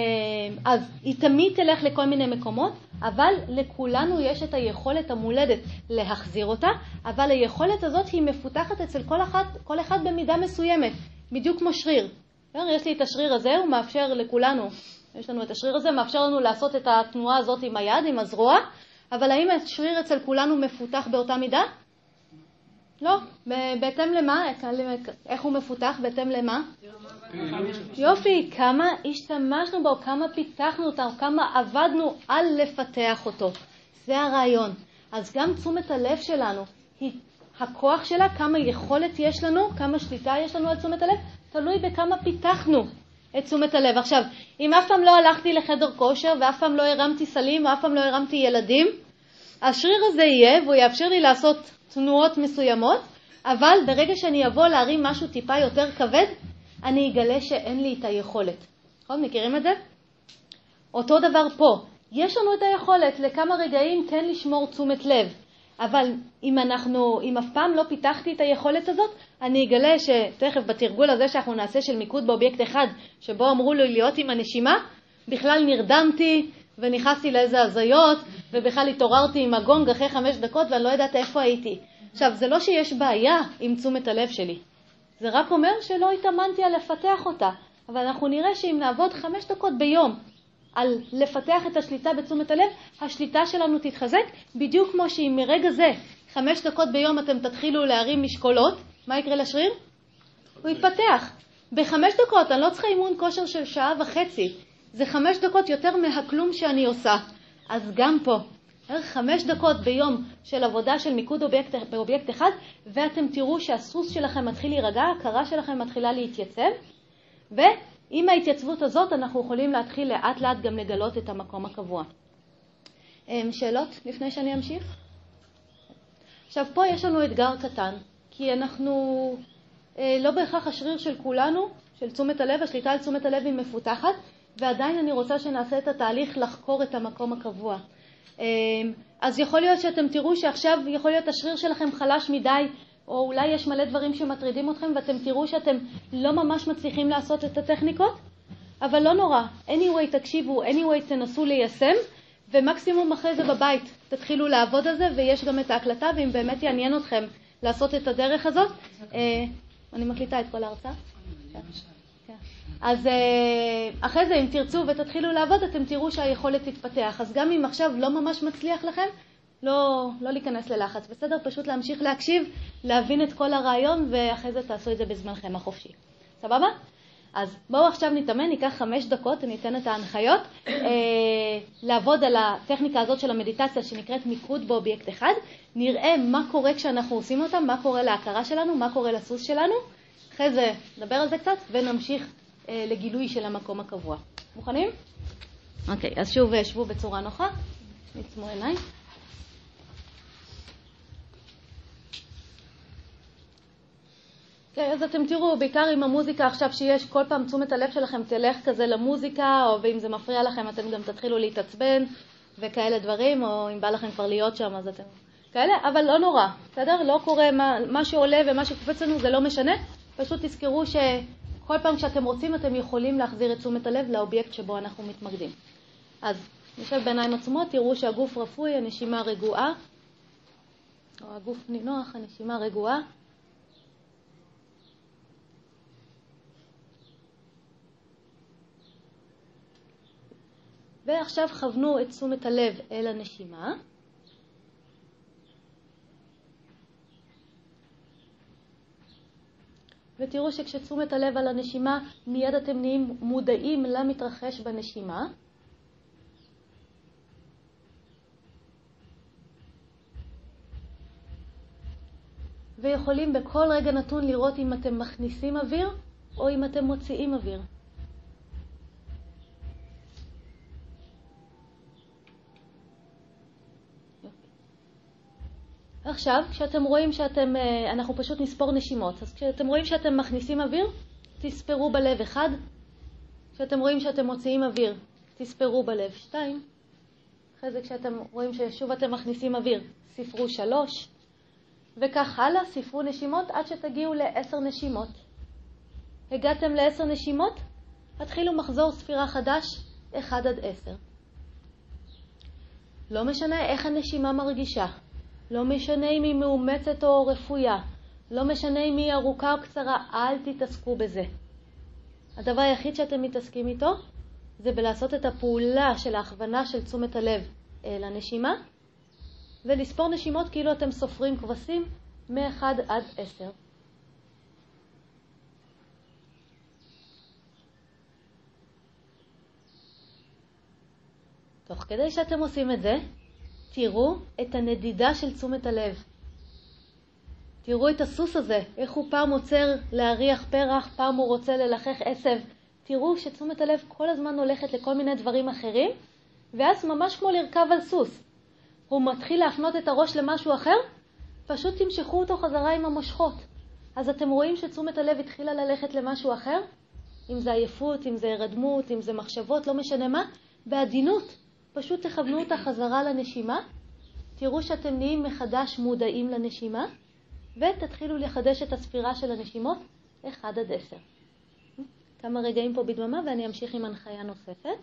אז היא תמיד תלך לכל מיני מקומות, אבל לכולנו יש את היכולת המולדת להחזיר אותה, אבל היכולת הזאת היא מפותחת אצל כל אחד, כל אחד במידה מסוימת, בדיוק כמו שריר. יש לי את השריר הזה, הוא מאפשר לכולנו, יש לנו את השריר הזה, מאפשר לנו לעשות את התנועה הזאת עם היד, עם הזרוע, אבל האם השריר אצל כולנו מפותח באותה מידה? לא. בהתאם למה? איך הוא מפותח? בהתאם למה? יופי, כמה השתמשנו בו, כמה פיתחנו אותו, כמה עבדנו על לפתח אותו. זה הרעיון. אז גם תשומת הלב שלנו, היא, הכוח שלה, כמה יכולת יש לנו, כמה שליטה יש לנו על תשומת הלב, תלוי בכמה פיתחנו את תשומת הלב. עכשיו, אם אף פעם לא הלכתי לחדר כושר ואף פעם לא הרמתי סלים ואף פעם לא הרמתי ילדים, השריר הזה יהיה והוא יאפשר לי לעשות תנועות מסוימות, אבל ברגע שאני אבוא להרים משהו טיפה יותר כבד, אני אגלה שאין לי את היכולת. נכון? מכירים את זה? אותו דבר פה. יש לנו את היכולת לכמה רגעים כן לשמור תשומת לב, אבל אם אנחנו, אם אף פעם לא פיתחתי את היכולת הזאת, אני אגלה שתכף בתרגול הזה שאנחנו נעשה של מיקוד באובייקט אחד, שבו אמרו לי להיות עם הנשימה, בכלל נרדמתי ונכנסתי לאיזה הזיות, ובכלל התעוררתי עם הגונג אחרי חמש דקות ואני לא יודעת איפה הייתי. עכשיו, זה לא שיש בעיה עם תשומת הלב שלי, זה רק אומר שלא התאמנתי על לפתח אותה. אבל אנחנו נראה שאם נעבוד חמש דקות ביום על לפתח את השליטה בתשומת הלב, השליטה שלנו תתחזק, בדיוק כמו שאם מרגע זה, חמש דקות ביום אתם תתחילו להרים משקולות, מה יקרה לשריר? הוא יתפתח. בחמש דקות, אני לא צריכה אימון כושר של שעה וחצי, זה חמש דקות יותר מהכלום שאני עושה. אז גם פה, בערך חמש דקות ביום של עבודה של מיקוד אובייקט, באובייקט אחד, ואתם תראו שהסוס שלכם מתחיל להירגע, ההכרה שלכם מתחילה להתייצב, ועם ההתייצבות הזאת אנחנו יכולים להתחיל לאט לאט גם לגלות את המקום הקבוע. אמ, שאלות לפני שאני אמשיך? עכשיו, פה יש לנו אתגר קטן, כי אנחנו, אה, לא בהכרח השריר של כולנו, של תשומת הלב, השליטה על תשומת הלב היא מפותחת, ועדיין אני רוצה שנעשה את התהליך לחקור את המקום הקבוע. אמ, אז יכול להיות שאתם תראו שעכשיו יכול להיות השריר שלכם חלש מדי, או אולי יש מלא דברים שמטרידים אתכם ואתם תראו שאתם לא ממש מצליחים לעשות את הטכניקות, אבל לא נורא. anyway, תקשיבו, anyway, תנסו ליישם, ומקסימום אחרי זה בבית תתחילו לעבוד על זה, ויש גם את ההקלטה, ואם באמת יעניין אתכם לעשות את הדרך הזאת, אה, אני מקליטה את כל ההרצאה. אז אה, אחרי זה, אם תרצו ותתחילו לעבוד, אתם תראו שהיכולת תתפתח. אז גם אם עכשיו לא ממש מצליח לכם, לא, לא להיכנס ללחץ, בסדר? פשוט להמשיך להקשיב, להבין את כל הרעיון, ואחרי זה תעשו את זה בזמנכם החופשי. סבבה? אז בואו עכשיו נתאמן, ניקח חמש דקות, אני אתן את ההנחיות, אה, לעבוד על הטכניקה הזאת של המדיטציה שנקראת מיקוד באובייקט אחד, נראה מה קורה כשאנחנו עושים אותה, מה קורה להכרה שלנו, מה קורה לסוס שלנו, אחרי זה נדבר על זה קצת ונמשיך אה, לגילוי של המקום הקבוע. מוכנים? אוקיי, אז שוב שבו בצורה נוחה, נצמו עיניים. אז אתם תראו, בעיקר עם המוזיקה עכשיו שיש, כל פעם תשומת הלב שלכם תלך כזה למוזיקה, או ואם זה מפריע לכם אתם גם תתחילו להתעצבן וכאלה דברים, או אם בא לכם כבר להיות שם אז אתם כאלה, אבל לא נורא, בסדר? לא קורה, מה, מה שעולה ומה שקופץ לנו זה לא משנה, פשוט תזכרו שכל פעם כשאתם רוצים אתם יכולים להחזיר את תשומת הלב לאובייקט שבו אנחנו מתמקדים. אז נשב בעיניים עצומות, תראו שהגוף רפוי, הנשימה רגועה, או הגוף נינוח, הנשימה רגועה. ועכשיו כוונו את תשומת הלב אל הנשימה. ותראו שכשתשומת הלב על הנשימה, מיד אתם נהיים מודעים למתרחש בנשימה. ויכולים בכל רגע נתון לראות אם אתם מכניסים אוויר או אם אתם מוציאים אוויר. עכשיו, כשאתם רואים שאתם, אה, אנחנו פשוט נספור נשימות, אז כשאתם רואים שאתם מכניסים אוויר, תספרו בלב אחד, כשאתם רואים שאתם מוציאים אוויר, תספרו בלב שתיים, אחרי זה כשאתם רואים ששוב אתם מכניסים אוויר, ספרו שלוש, וכך הלאה, ספרו נשימות עד שתגיעו לעשר נשימות. הגעתם לעשר נשימות? התחילו מחזור ספירה חדש, אחד עד עשר. לא משנה איך הנשימה מרגישה, לא משנה אם היא מאומצת או רפויה, לא משנה אם היא ארוכה או קצרה, אל תתעסקו בזה. הדבר היחיד שאתם מתעסקים איתו זה בלעשות את הפעולה של ההכוונה של תשומת הלב לנשימה, ולספור נשימות כאילו אתם סופרים כבשים מ-1 עד 10. תוך כדי שאתם עושים את זה, תראו את הנדידה של תשומת הלב. תראו את הסוס הזה, איך הוא פעם עוצר להריח פרח, פעם הוא רוצה ללחך עשב. תראו שתשומת הלב כל הזמן הולכת לכל מיני דברים אחרים, ואז ממש כמו לרכב על סוס. הוא מתחיל להפנות את הראש למשהו אחר, פשוט תמשכו אותו חזרה עם המושכות. אז אתם רואים שתשומת הלב התחילה ללכת למשהו אחר? אם זה עייפות, אם זה הרדמות, אם זה מחשבות, לא משנה מה, בעדינות. פשוט תכוונו אותה חזרה לנשימה, תראו שאתם נהיים מחדש מודעים לנשימה, ותתחילו לחדש את הספירה של הנשימות 1 עד 10. כמה רגעים פה בדממה ואני אמשיך עם הנחיה נוספת.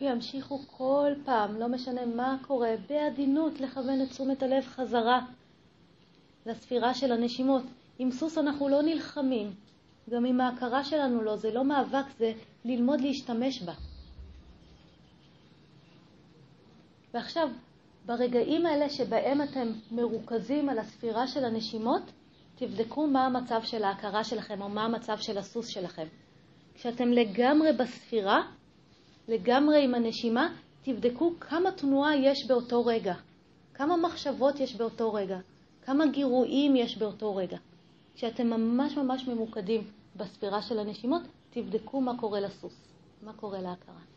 ימשיכו כל פעם, לא משנה מה קורה, בעדינות לכוון את תשומת הלב חזרה לספירה של הנשימות. עם סוס אנחנו לא נלחמים, גם עם ההכרה שלנו לא, זה לא מאבק, זה ללמוד להשתמש בה. ועכשיו, ברגעים האלה שבהם אתם מרוכזים על הספירה של הנשימות, תבדקו מה המצב של ההכרה שלכם או מה המצב של הסוס שלכם. כשאתם לגמרי בספירה, לגמרי עם הנשימה, תבדקו כמה תנועה יש באותו רגע, כמה מחשבות יש באותו רגע, כמה גירויים יש באותו רגע. כשאתם ממש ממש ממוקדים בספירה של הנשימות, תבדקו מה קורה לסוס, מה קורה להכרה.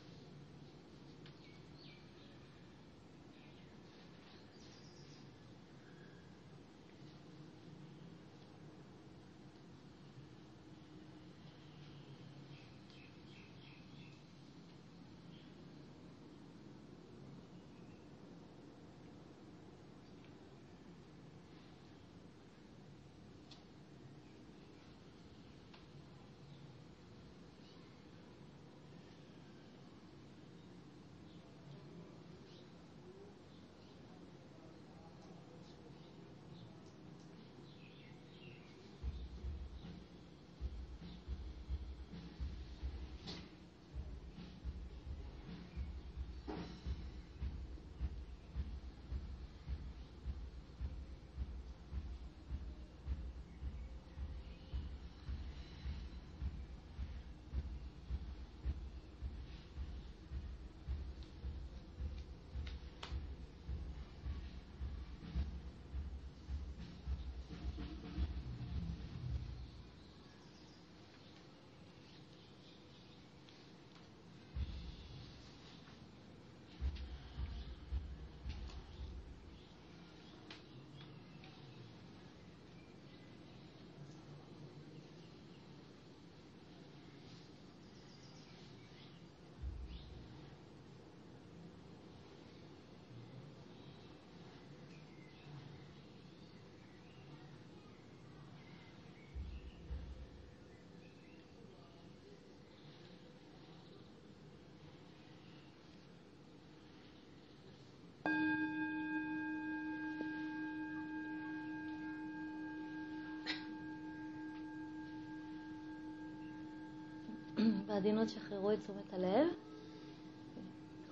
בעדינות שחררו את תשומת הלב.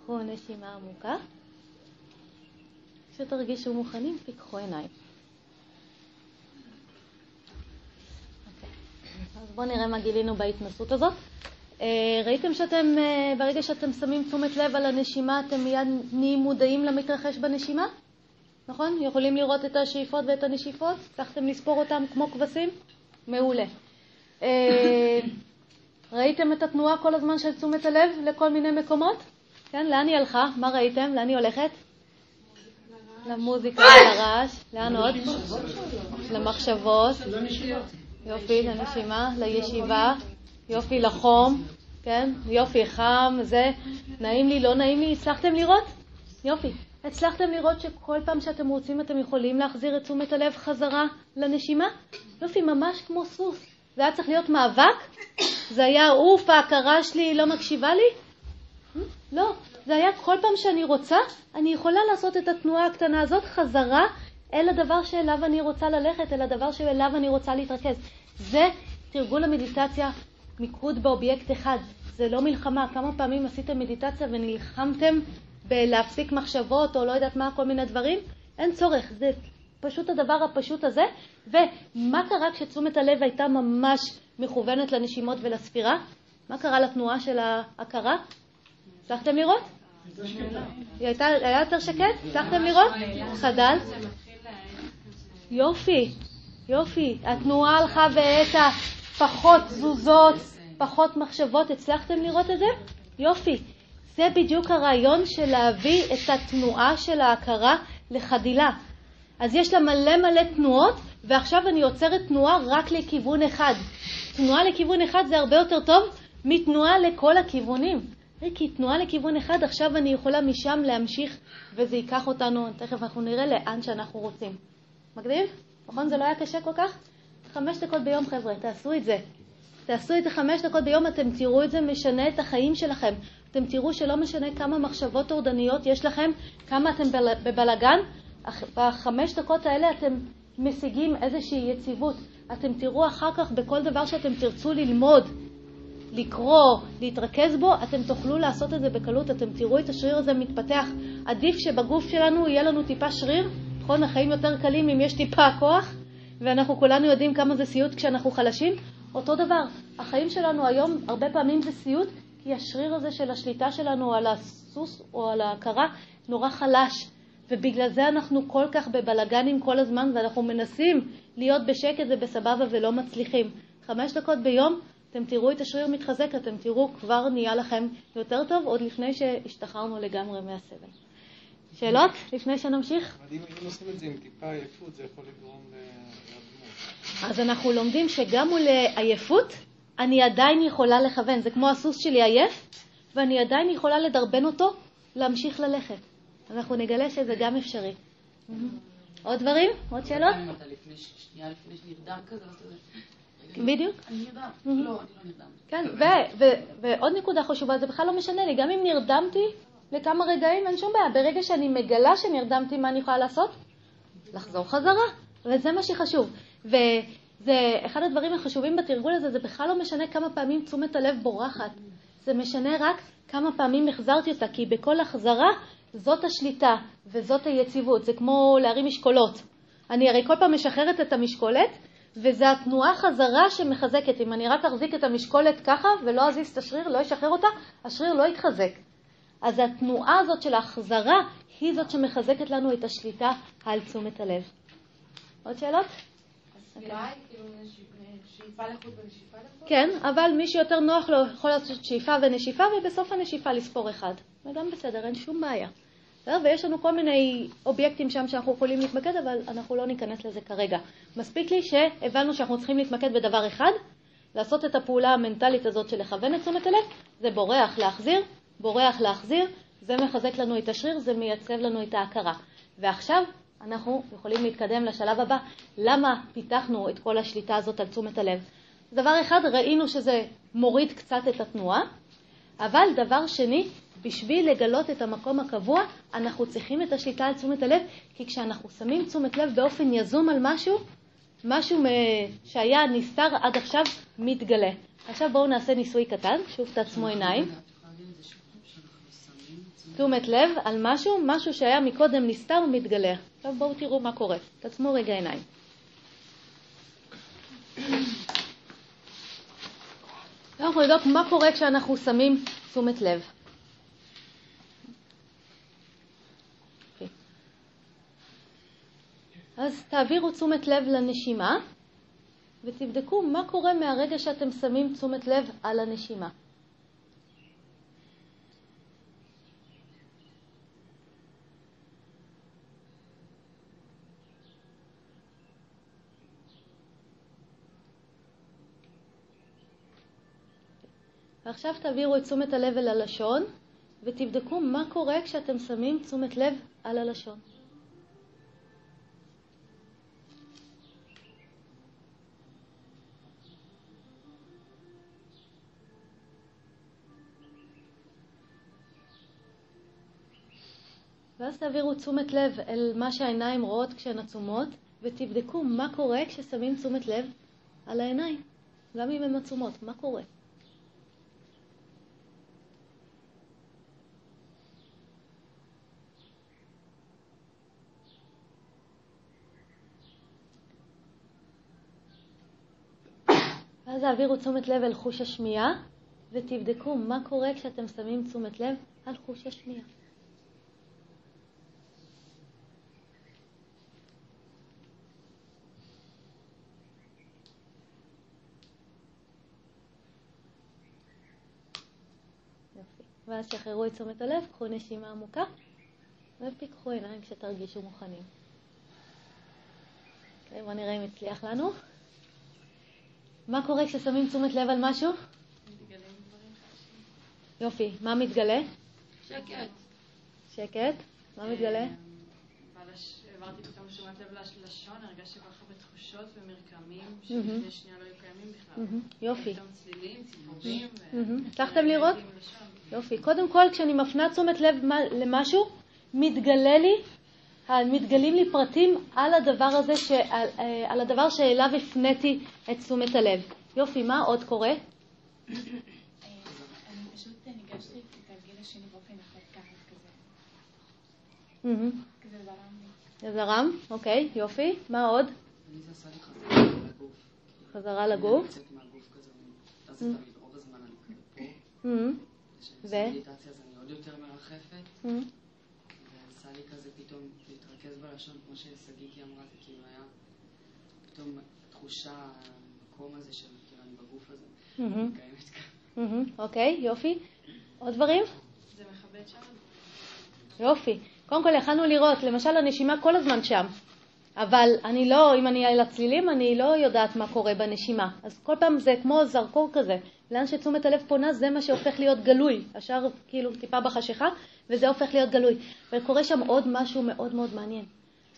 קחו נשימה עמוקה. כשתרגישו מוכנים, פיקחו עיניים. אוקיי. אז בואו נראה מה גילינו בהתנסות הזאת. אה, ראיתם שאתם, אה, ברגע שאתם שמים תשומת לב על הנשימה, אתם מיד נהיים מודעים למתרחש בנשימה? נכון? יכולים לראות את השאיפות ואת הנשיפות? הצלחתם לספור אותם כמו כבשים? מעולה. ראיתם את התנועה כל הזמן של תשומת הלב לכל מיני מקומות? כן, לאן היא הלכה? מה ראיתם? לאן היא הולכת? למוזיקה, לרעש. לאן עוד? למחשבות. יופי, לנשימה, לישיבה. יופי, לחום. כן, יופי, חם, זה. נעים לי, לא נעים לי. הצלחתם לראות? יופי. הצלחתם לראות שכל פעם שאתם רוצים אתם יכולים להחזיר את תשומת הלב חזרה לנשימה? יופי, ממש כמו סוס. זה היה צריך להיות מאבק? זה היה אוף, ההכרה שלי לא מקשיבה לי? לא, זה היה כל פעם שאני רוצה, אני יכולה לעשות את התנועה הקטנה הזאת חזרה אל הדבר שאליו אני רוצה ללכת, אל הדבר שאליו אני רוצה להתרכז. זה תרגול המדיטציה, מיקוד באובייקט אחד. זה לא מלחמה. כמה פעמים עשיתם מדיטציה ונלחמתם בלהפסיק מחשבות או לא יודעת מה, כל מיני דברים? אין צורך. זה פשוט הדבר הפשוט הזה. ומה קרה כשתשומת הלב הייתה ממש מכוונת לנשימות ולספירה? מה קרה לתנועה של ההכרה? הצלחתם לראות? היא הייתה, היה יותר שקט? הצלחתם לראות? חדל? יופי, יופי. התנועה הלכה והאטה, פחות תזוזות, פחות מחשבות. הצלחתם לראות את זה? יופי. זה בדיוק הרעיון של להביא את התנועה של ההכרה לחדילה. אז יש לה מלא מלא תנועות, ועכשיו אני עוצרת תנועה רק לכיוון אחד. תנועה לכיוון אחד זה הרבה יותר טוב מתנועה לכל הכיוונים. כי תנועה לכיוון אחד, עכשיו אני יכולה משם להמשיך, וזה ייקח אותנו, תכף אנחנו נראה לאן שאנחנו רוצים. מגניב? נכון? זה לא היה קשה כל כך? חמש דקות ביום, חבר'ה, תעשו את זה. תעשו את זה חמש דקות ביום, אתם תראו את זה משנה את החיים שלכם. אתם תראו שלא משנה כמה מחשבות טורדניות יש לכם, כמה אתם בבלגן, בחמש דקות האלה אתם משיגים איזושהי יציבות. אתם תראו אחר כך בכל דבר שאתם תרצו ללמוד, לקרוא, להתרכז בו, אתם תוכלו לעשות את זה בקלות, אתם תראו את השריר הזה מתפתח. עדיף שבגוף שלנו יהיה לנו טיפה שריר, נכון? החיים יותר קלים אם יש טיפה כוח, ואנחנו כולנו יודעים כמה זה סיוט כשאנחנו חלשים. אותו דבר, החיים שלנו היום הרבה פעמים זה סיוט, כי השריר הזה של השליטה שלנו על הסוס או על ההכרה נורא חלש. ובגלל זה אנחנו כל כך בבלגנים כל הזמן, ואנחנו מנסים להיות בשקט ובסבבה ולא מצליחים. חמש דקות ביום, אתם תראו את השריר מתחזק, אתם תראו כבר נהיה לכם יותר טוב, עוד לפני שהשתחררנו לגמרי מהסבל. שאלות? לפני שנמשיך? אבל אם עושים את זה עם טיפה עייפות, זה יכול לגרום לאדמות. אז אנחנו לומדים שגם מול עייפות, אני עדיין יכולה לכוון. זה כמו הסוס שלי עייף, ואני עדיין יכולה לדרבן אותו להמשיך ללכת. אנחנו נגלה שזה גם אפשרי. עוד דברים? עוד שאלות? שנייה לפני שנרדם כזה, בדיוק. אני נרדם. לא, אני לא נרדם. כן, ועוד נקודה חשובה, זה בכלל לא משנה לי, גם אם נרדמתי לכמה רגעים, אין שום בעיה. ברגע שאני מגלה שנרדמתי, מה אני יכולה לעשות? לחזור חזרה, וזה מה שחשוב. וזה אחד הדברים החשובים בתרגול הזה, זה בכלל לא משנה כמה פעמים תשומת הלב בורחת. זה משנה רק כמה פעמים החזרתי אותה, כי בכל החזרה זאת השליטה וזאת היציבות. זה כמו להרים משקולות. אני הרי כל פעם משחררת את המשקולת, וזה התנועה חזרה שמחזקת. אם אני רק אחזיק את המשקולת ככה ולא אזיז את השריר, לא אשחרר אותה, השריר לא יתחזק. אז התנועה הזאת של ההחזרה היא זאת שמחזקת לנו את השליטה על תשומת הלב. עוד שאלות? כאילו? כן, אבל מי שיותר נוח לו יכול לעשות שאיפה ונשיפה, ובסוף הנשיפה לספור אחד. זה גם בסדר, אין שום בעיה. ויש לנו כל מיני אובייקטים שם שאנחנו יכולים להתמקד, אבל אנחנו לא ניכנס לזה כרגע. מספיק לי שהבנו שאנחנו צריכים להתמקד בדבר אחד, לעשות את הפעולה המנטלית הזאת של לכוון את תשומת הלב, זה בורח להחזיר, בורח להחזיר, זה מחזק לנו את השריר, זה מייצב לנו את ההכרה. ועכשיו אנחנו יכולים להתקדם לשלב הבא. למה פיתחנו את כל השליטה הזאת על תשומת הלב? דבר אחד, ראינו שזה מוריד קצת את התנועה, אבל דבר שני, בשביל לגלות את המקום הקבוע, אנחנו צריכים את השליטה על תשומת הלב, כי כשאנחנו שמים תשומת לב באופן יזום על משהו, משהו שהיה נסתר עד עכשיו מתגלה. עכשיו בואו נעשה ניסוי קטן, שוב תעצמו עיניים. תשומת לב על משהו, משהו שהיה מקודם נסתר מתגלה. עכשיו בואו תראו מה קורה. תעצמו רגע עיניים. אנחנו נבדוק מה קורה כשאנחנו שמים תשומת לב. אז תעבירו תשומת לב לנשימה ותבדקו מה קורה מהרגע שאתם שמים תשומת לב על הנשימה. ועכשיו תעבירו את תשומת הלב אל הלשון ותבדקו מה קורה כשאתם שמים תשומת לב על הלשון. ואז תעבירו תשומת לב אל מה שהעיניים רואות כשהן עצומות, ותבדקו מה קורה כששמים תשומת לב על העיניים, גם אם הן עצומות, מה קורה. ואז תעבירו תשומת לב אל חוש השמיעה, ותבדקו מה קורה כשאתם שמים תשומת לב על חוש השמיעה. ואז שחררו את תשומת הלב, קחו נשימה עמוקה ופיקחו עיניים כשתרגישו מוכנים. אוקיי, בואו נראה אם הצליח לנו. מה קורה כששמים תשומת לב על משהו? יופי, מה מתגלה? שקט. שקט? מה מתגלה? העברתי פתאום תשומת לב ללשון, הרגשתי כל כך הרבה תחושות ומרקמים שלפני שנייה לא היו קיימים בכלל. יופי. פתאום צלילים, ציפורים. הצלחתם לראות? יופי. קודם כל, כשאני מפנה תשומת לב למשהו, מתגלה לי, מתגלים לי פרטים על הדבר הזה, ש, על, אה, על הדבר שאליו הפניתי את תשומת הלב. יופי, מה עוד קורה? אני פשוט ניגשתי את הגיל השני באופן אחד ככה, כזה, מהמם. כזה זרם לי. זה זרם, אוקיי, יופי. מה עוד? אני זה עשה לי חזרה לגוף. חזרה לגוף. לצאת מהגוף כזה, אני- אז תמיד, רוב הזמן אני כזה פה. מהמם. כשאני ו? עושה מדיטציה אז אני עוד יותר מרחפת. מהמם. ועשה לי כזה פתאום להתרכז בלשון, כמו ששגיקי אמרה, זה כאילו היה פתאום תחושה, המקום הזה של כאילו אני בגוף הזה, מהמם. קיימת כאן. מהמם. אוקיי, יופי. עוד דברים? זה מכבד שם? יופי. קודם כל יכלנו לראות, למשל הנשימה כל הזמן שם, אבל אני לא, אם אני על הצלילים, אני לא יודעת מה קורה בנשימה. אז כל פעם זה כמו זרקור כזה. לאן שתשומת הלב פונה זה מה שהופך להיות גלוי. השאר כאילו טיפה בחשיכה, וזה הופך להיות גלוי. וקורה שם עוד משהו מאוד מאוד מעניין.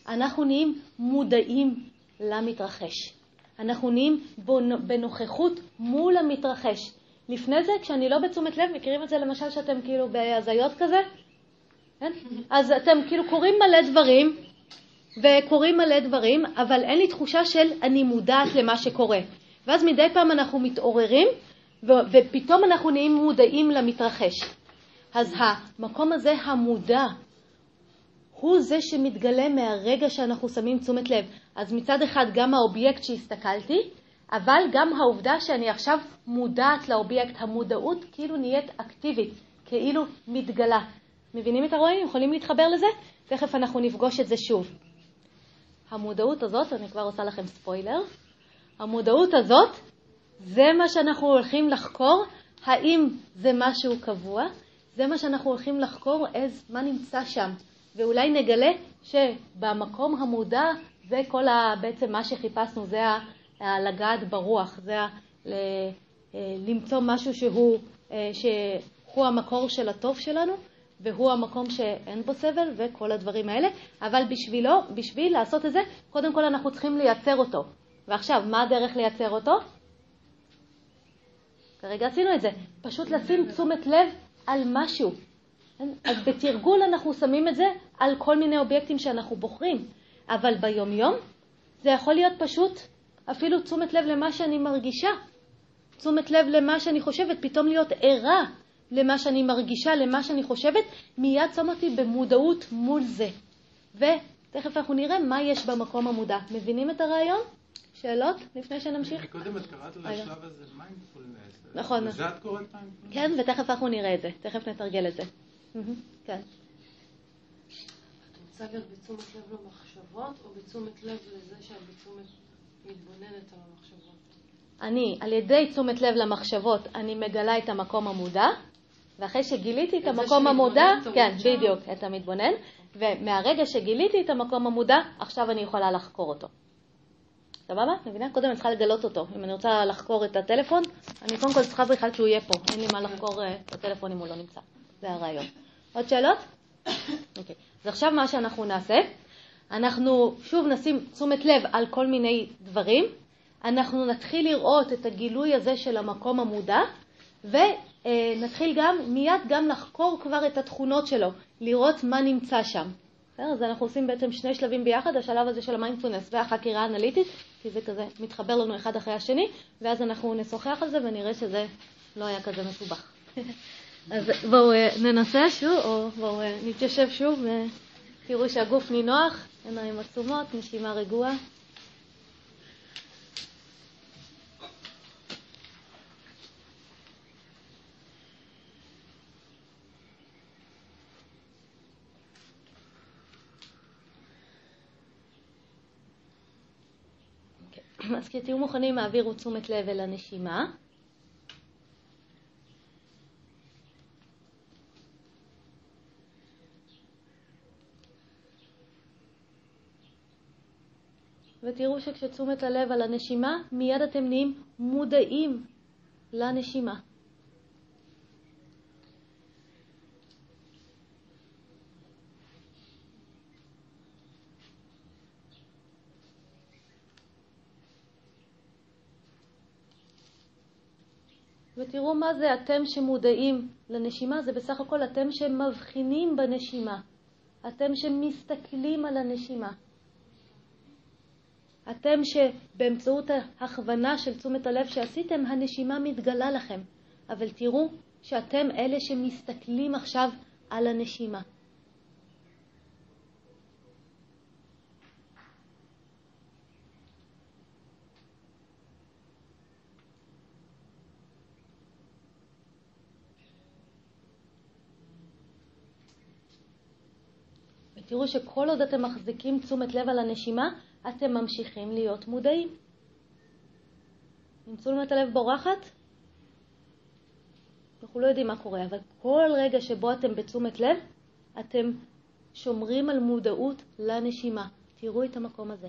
אנחנו נהיים מודעים למתרחש. אנחנו נהיים בנוכחות מול המתרחש. לפני זה, כשאני לא בתשומת לב, מכירים את זה למשל שאתם כאילו בהזיות כזה? כן? אז אתם כאילו קוראים מלא דברים, וקוראים מלא דברים, אבל אין לי תחושה של אני מודעת למה שקורה. ואז מדי פעם אנחנו מתעוררים, ו- ופתאום אנחנו נהיים מודעים למתרחש. אז המקום הזה, המודע, הוא זה שמתגלה מהרגע שאנחנו שמים תשומת לב. אז מצד אחד גם האובייקט שהסתכלתי, אבל גם העובדה שאני עכשיו מודעת לאובייקט, המודעות כאילו נהיית אקטיבית, כאילו מתגלה. מבינים את הרואים? יכולים להתחבר לזה? תכף אנחנו נפגוש את זה שוב. המודעות הזאת, אני כבר עושה לכם ספוילר, המודעות הזאת, זה מה שאנחנו הולכים לחקור, האם זה משהו קבוע, זה מה שאנחנו הולכים לחקור, אז מה נמצא שם. ואולי נגלה שבמקום המודע זה כל ה, בעצם מה שחיפשנו, זה ה, לגעת ברוח, זה ה, ל, אה, למצוא משהו שהוא, אה, שהוא המקור של הטוב שלנו, והוא המקום שאין בו סבל וכל הדברים האלה, אבל בשבילו, בשביל לעשות את זה, קודם כל אנחנו צריכים לייצר אותו. ועכשיו, מה הדרך לייצר אותו? כרגע עשינו את זה. פשוט לשים תשומת לב על משהו. אז בתרגול אנחנו שמים את זה על כל מיני אובייקטים שאנחנו בוחרים, אבל ביומיום זה יכול להיות פשוט אפילו תשומת לב למה שאני מרגישה, תשומת לב למה שאני חושבת, פתאום להיות ערה למה שאני מרגישה, למה שאני חושבת, מיד שם אותי במודעות מול זה. ותכף אנחנו נראה מה יש במקום המודע. מבינים את הרעיון? שאלות לפני שנמשיך? קודם את קראת. לשלב הזה מיינדפולנס. נכון. לזה את קוראת מיינדפולנס? כן, ותכף אנחנו נראה את זה. תכף נתרגל את זה. כן. את רוצה להיות בתשומת לב למחשבות, או בתשומת לב לזה שאת בתשומת מתבוננת על המחשבות? אני, על ידי תשומת לב למחשבות, אני מגלה את המקום המודע, ואחרי שגיליתי את המקום המודע, כן. בדיוק, את המתבונן, ומהרגע שגיליתי את המקום המודע, עכשיו אני יכולה לחקור אותו. סבבה? מבינה? קודם אני צריכה לגלות אותו. אם אני רוצה לחקור את הטלפון, אני קודם כל צריכה בכלל שהוא יהיה פה. אין לי מה לחקור אה, את הטלפון אם הוא לא נמצא. זה הרעיון. עוד שאלות? [coughs] אוקיי. אז עכשיו מה שאנחנו נעשה, אנחנו שוב נשים תשומת לב על כל מיני דברים. אנחנו נתחיל לראות את הגילוי הזה של המקום המודע, ונתחיל גם מיד גם לחקור כבר את התכונות שלו, לראות מה נמצא שם. אז אנחנו עושים בעצם שני שלבים ביחד, השלב הזה של המיינדפולנס והחקירה האנליטית, כי זה כזה מתחבר לנו אחד אחרי השני, ואז אנחנו נשוחח על זה ונראה שזה לא היה כזה מסובך. [laughs] אז בואו אה, ננסה שוב, או בואו אה, נתיישב שוב ותראו שהגוף נינוח, עיניים עצומות, נשימה רגועה. אוקיי. אז כשתהיו מוכנים, העבירו תשומת לב אל הנשימה. ותראו שכשתשומת הלב על הנשימה, מיד אתם נהיים מודעים לנשימה. ותראו מה זה אתם שמודעים לנשימה, זה בסך הכל אתם שמבחינים בנשימה. אתם שמסתכלים על הנשימה. אתם שבאמצעות ההכוונה של תשומת הלב שעשיתם, הנשימה מתגלה לכם. אבל תראו שאתם אלה שמסתכלים עכשיו על הנשימה. ותראו שכל עוד אתם מחזיקים תשומת לב על הנשימה, אתם ממשיכים להיות מודעים. אם תשומת הלב בורחת, אנחנו לא יודעים מה קורה, אבל כל רגע שבו אתם בתשומת לב, אתם שומרים על מודעות לנשימה. תראו את המקום הזה.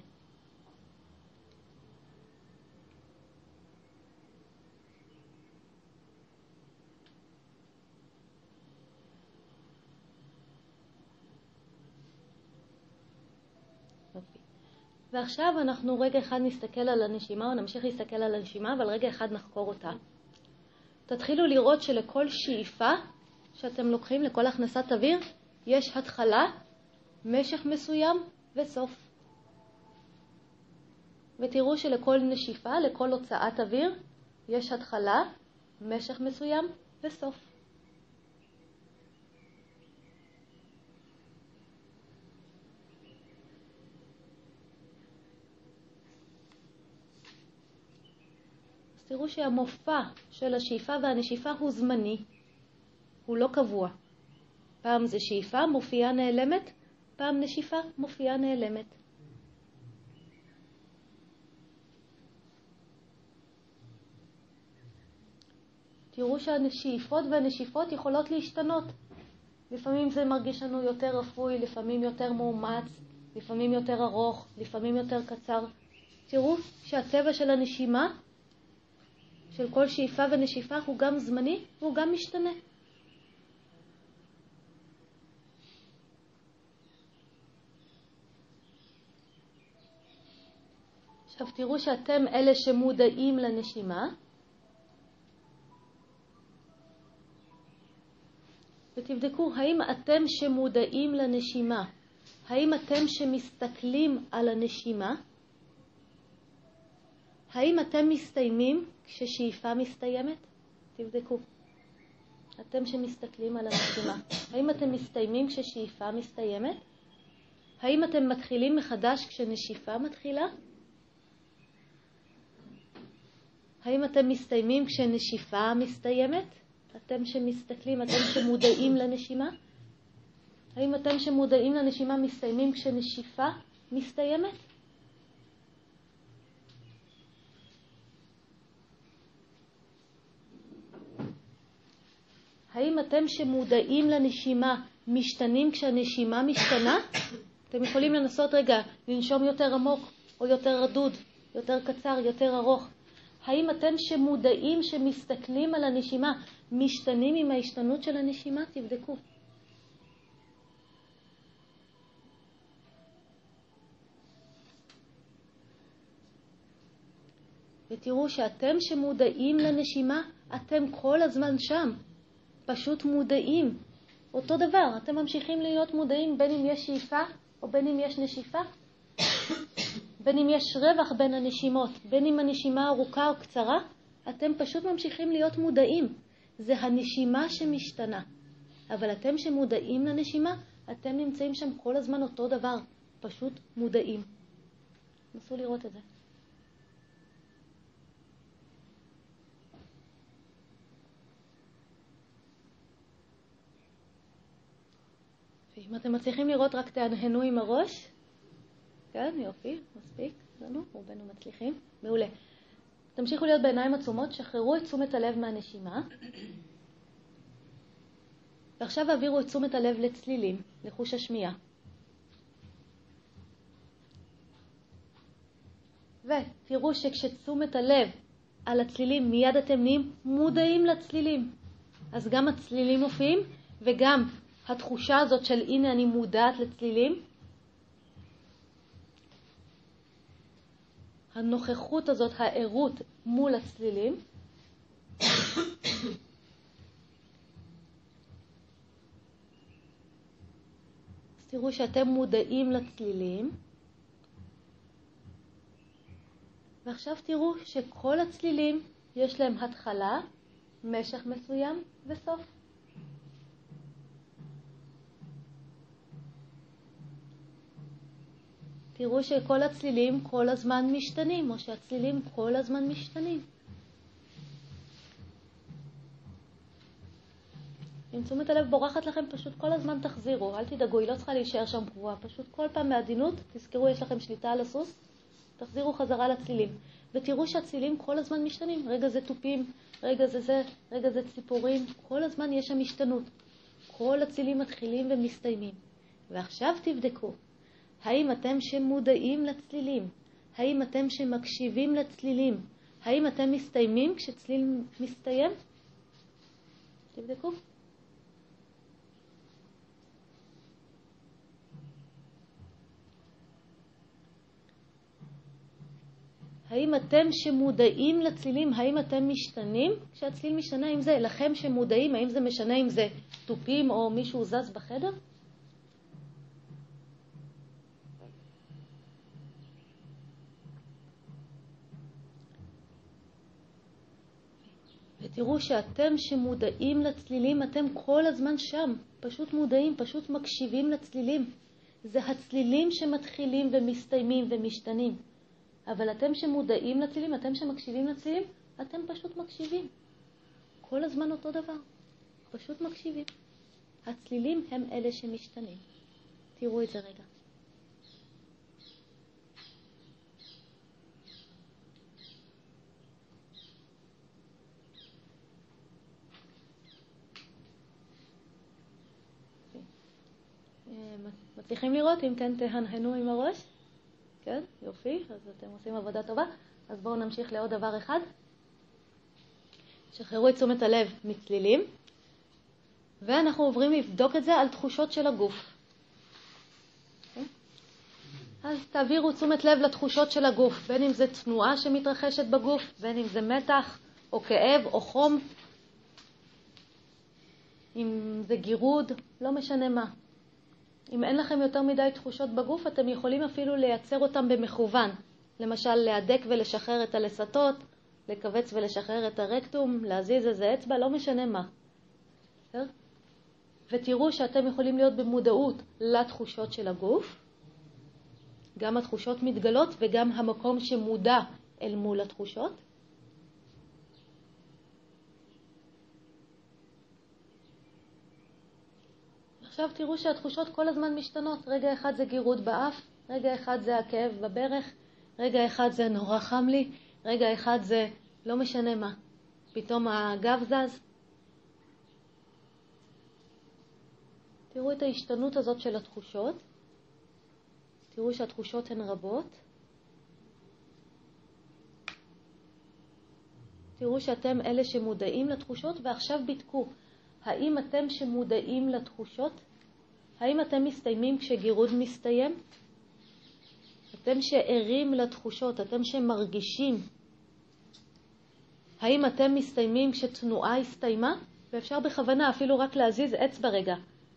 ועכשיו אנחנו רגע אחד נסתכל על הנשימה, או נמשיך להסתכל על הנשימה, אבל רגע אחד נחקור אותה. תתחילו לראות שלכל שאיפה שאתם לוקחים, לכל הכנסת אוויר, יש התחלה, משך מסוים וסוף. ותראו שלכל נשיפה, לכל הוצאת אוויר, יש התחלה, משך מסוים וסוף. תראו שהמופע של השאיפה והנשיפה הוא זמני, הוא לא קבוע. פעם זה שאיפה, מופיעה נעלמת, פעם נשיפה, מופיעה נעלמת. תראו שהשאיפות והנשיפות יכולות להשתנות. לפעמים זה מרגיש לנו יותר רפוי, לפעמים יותר מאומץ, לפעמים יותר ארוך, לפעמים יותר קצר. תראו שהצבע של הנשימה של כל שאיפה ונשיפה הוא גם זמני והוא גם משתנה. עכשיו תראו שאתם אלה שמודעים לנשימה, ותבדקו האם אתם שמודעים לנשימה, האם אתם שמסתכלים על הנשימה, האם אתם מסתיימים כששאיפה מסתיימת? תבדקו. אתם שמסתכלים על הנשימה, האם אתם מסתיימים כששאיפה מסתיימת? האם אתם מתחילים מחדש כשנשיפה מתחילה? האם אתם מסתיימים כשנשיפה מסתיימת? אתם שמסתכלים, אתם שמודעים לנשימה? האם אתם שמודעים לנשימה מסתיימים כשנשיפה מסתיימת? האם אתם שמודעים לנשימה משתנים כשהנשימה משתנה? אתם יכולים לנסות רגע לנשום יותר עמוק או יותר רדוד, יותר קצר, יותר ארוך. האם אתם שמודעים, שמסתכלים על הנשימה, משתנים עם ההשתנות של הנשימה? תבדקו. ותראו שאתם שמודעים לנשימה, אתם כל הזמן שם. פשוט מודעים. אותו דבר, אתם ממשיכים להיות מודעים בין אם יש שאיפה או בין אם יש נשיפה. [coughs] בין אם יש רווח בין הנשימות, בין אם הנשימה ארוכה או קצרה, אתם פשוט ממשיכים להיות מודעים. זה הנשימה שמשתנה. אבל אתם שמודעים לנשימה, אתם נמצאים שם כל הזמן אותו דבר, פשוט מודעים. נסו לראות את זה. אם אתם מצליחים לראות, רק תהנהנו עם הראש. כן, יופי, מספיק לנו, רובנו מצליחים. מעולה. תמשיכו להיות בעיניים עצומות, שחררו את תשומת הלב מהנשימה. ועכשיו העבירו את תשומת הלב לצלילים, לחוש השמיעה. ותראו שכשתשומת הלב על הצלילים, מיד אתם נהיים מודעים לצלילים. אז גם הצלילים מופיעים, וגם התחושה הזאת של הנה אני מודעת לצלילים, הנוכחות הזאת, הערות מול הצלילים, [coughs] אז תראו שאתם מודעים לצלילים, ועכשיו תראו שכל הצלילים יש להם התחלה, משך מסוים וסוף. תראו שכל הצלילים כל הזמן משתנים, או שהצלילים כל הזמן משתנים. אם תשומת הלב בורחת לכם, פשוט כל הזמן תחזירו, אל תדאגו, היא לא צריכה להישאר שם קבועה, פשוט כל פעם בעדינות, תזכרו, יש לכם שליטה על הסוס, תחזירו חזרה לצלילים. ותראו שהצלילים כל הזמן משתנים, רגע זה תופים, רגע זה זה, רגע זה ציפורים, כל הזמן יש שם השתנות. כל הצלילים מתחילים ומסתיימים. ועכשיו תבדקו, האם אתם שמודעים לצלילים? האם אתם שמקשיבים לצלילים? האם אתם מסתיימים כשצליל מסתיים? תבדקו. האם אתם שמודעים לצלילים, האם אתם משתנים כשהצליל משתנה? האם זה לכם שמודעים, האם זה משנה אם זה תופים או מישהו זז בחדר? ותראו שאתם שמודעים לצלילים, אתם כל הזמן שם, פשוט מודעים, פשוט מקשיבים לצלילים. זה הצלילים שמתחילים ומסתיימים ומשתנים. אבל אתם שמודעים לצלילים, אתם שמקשיבים לצלילים, אתם פשוט מקשיבים. כל הזמן אותו דבר, פשוט מקשיבים. הצלילים הם אלה שמשתנים. תראו את זה רגע. מצליחים לראות? אם כן, תהנהנו עם הראש. כן, יופי, אז אתם עושים עבודה טובה. אז בואו נמשיך לעוד דבר אחד. שחררו את תשומת הלב מצלילים, ואנחנו עוברים לבדוק את זה על תחושות של הגוף. Okay? אז תעבירו תשומת לב לתחושות של הגוף, בין אם זה תנועה שמתרחשת בגוף, בין אם זה מתח, או כאב, או חום, אם זה גירוד, לא משנה מה. אם אין לכם יותר מדי תחושות בגוף, אתם יכולים אפילו לייצר אותם במכוון. למשל, להדק ולשחרר את הלסתות, לכווץ ולשחרר את הרקטום, להזיז איזה אצבע, לא משנה מה. ותראו שאתם יכולים להיות במודעות לתחושות של הגוף. גם התחושות מתגלות וגם המקום שמודע אל מול התחושות. עכשיו תראו שהתחושות כל הזמן משתנות. רגע אחד זה גירוד באף, רגע אחד זה הכאב בברך, רגע אחד זה נורא חם לי, רגע אחד זה לא משנה מה. פתאום הגב זז. תראו את ההשתנות הזאת של התחושות. תראו שהתחושות הן רבות. תראו שאתם אלה שמודעים לתחושות, ועכשיו בדקו, האם אתם שמודעים לתחושות האם אתם מסתיימים כשגירוד מסתיים? אתם שערים לתחושות, אתם שמרגישים. האם אתם מסתיימים כשתנועה הסתיימה? ואפשר בכוונה אפילו רק להזיז אצבע רגע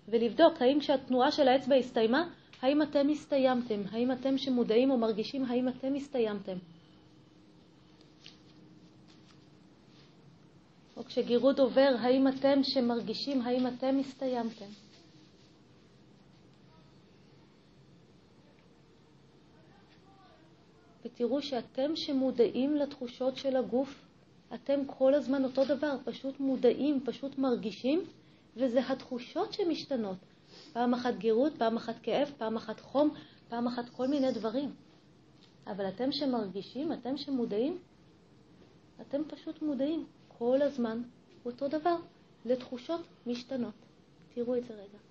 ולבדוק האם כשהתנועה של האצבע הסתיימה, האם אתם הסתיימתם? האם אתם שמודעים או מרגישים האם אתם הסתיימתם? או כשגירוד עובר, האם אתם שמרגישים האם אתם הסתיימתם? ותראו שאתם שמודעים לתחושות של הגוף, אתם כל הזמן אותו דבר, פשוט מודעים, פשוט מרגישים, וזה התחושות שמשתנות. פעם אחת גירות, פעם אחת כאב, פעם אחת חום, פעם אחת כל מיני דברים. אבל אתם שמרגישים, אתם שמודעים, אתם פשוט מודעים כל הזמן אותו דבר לתחושות משתנות. תראו את זה רגע.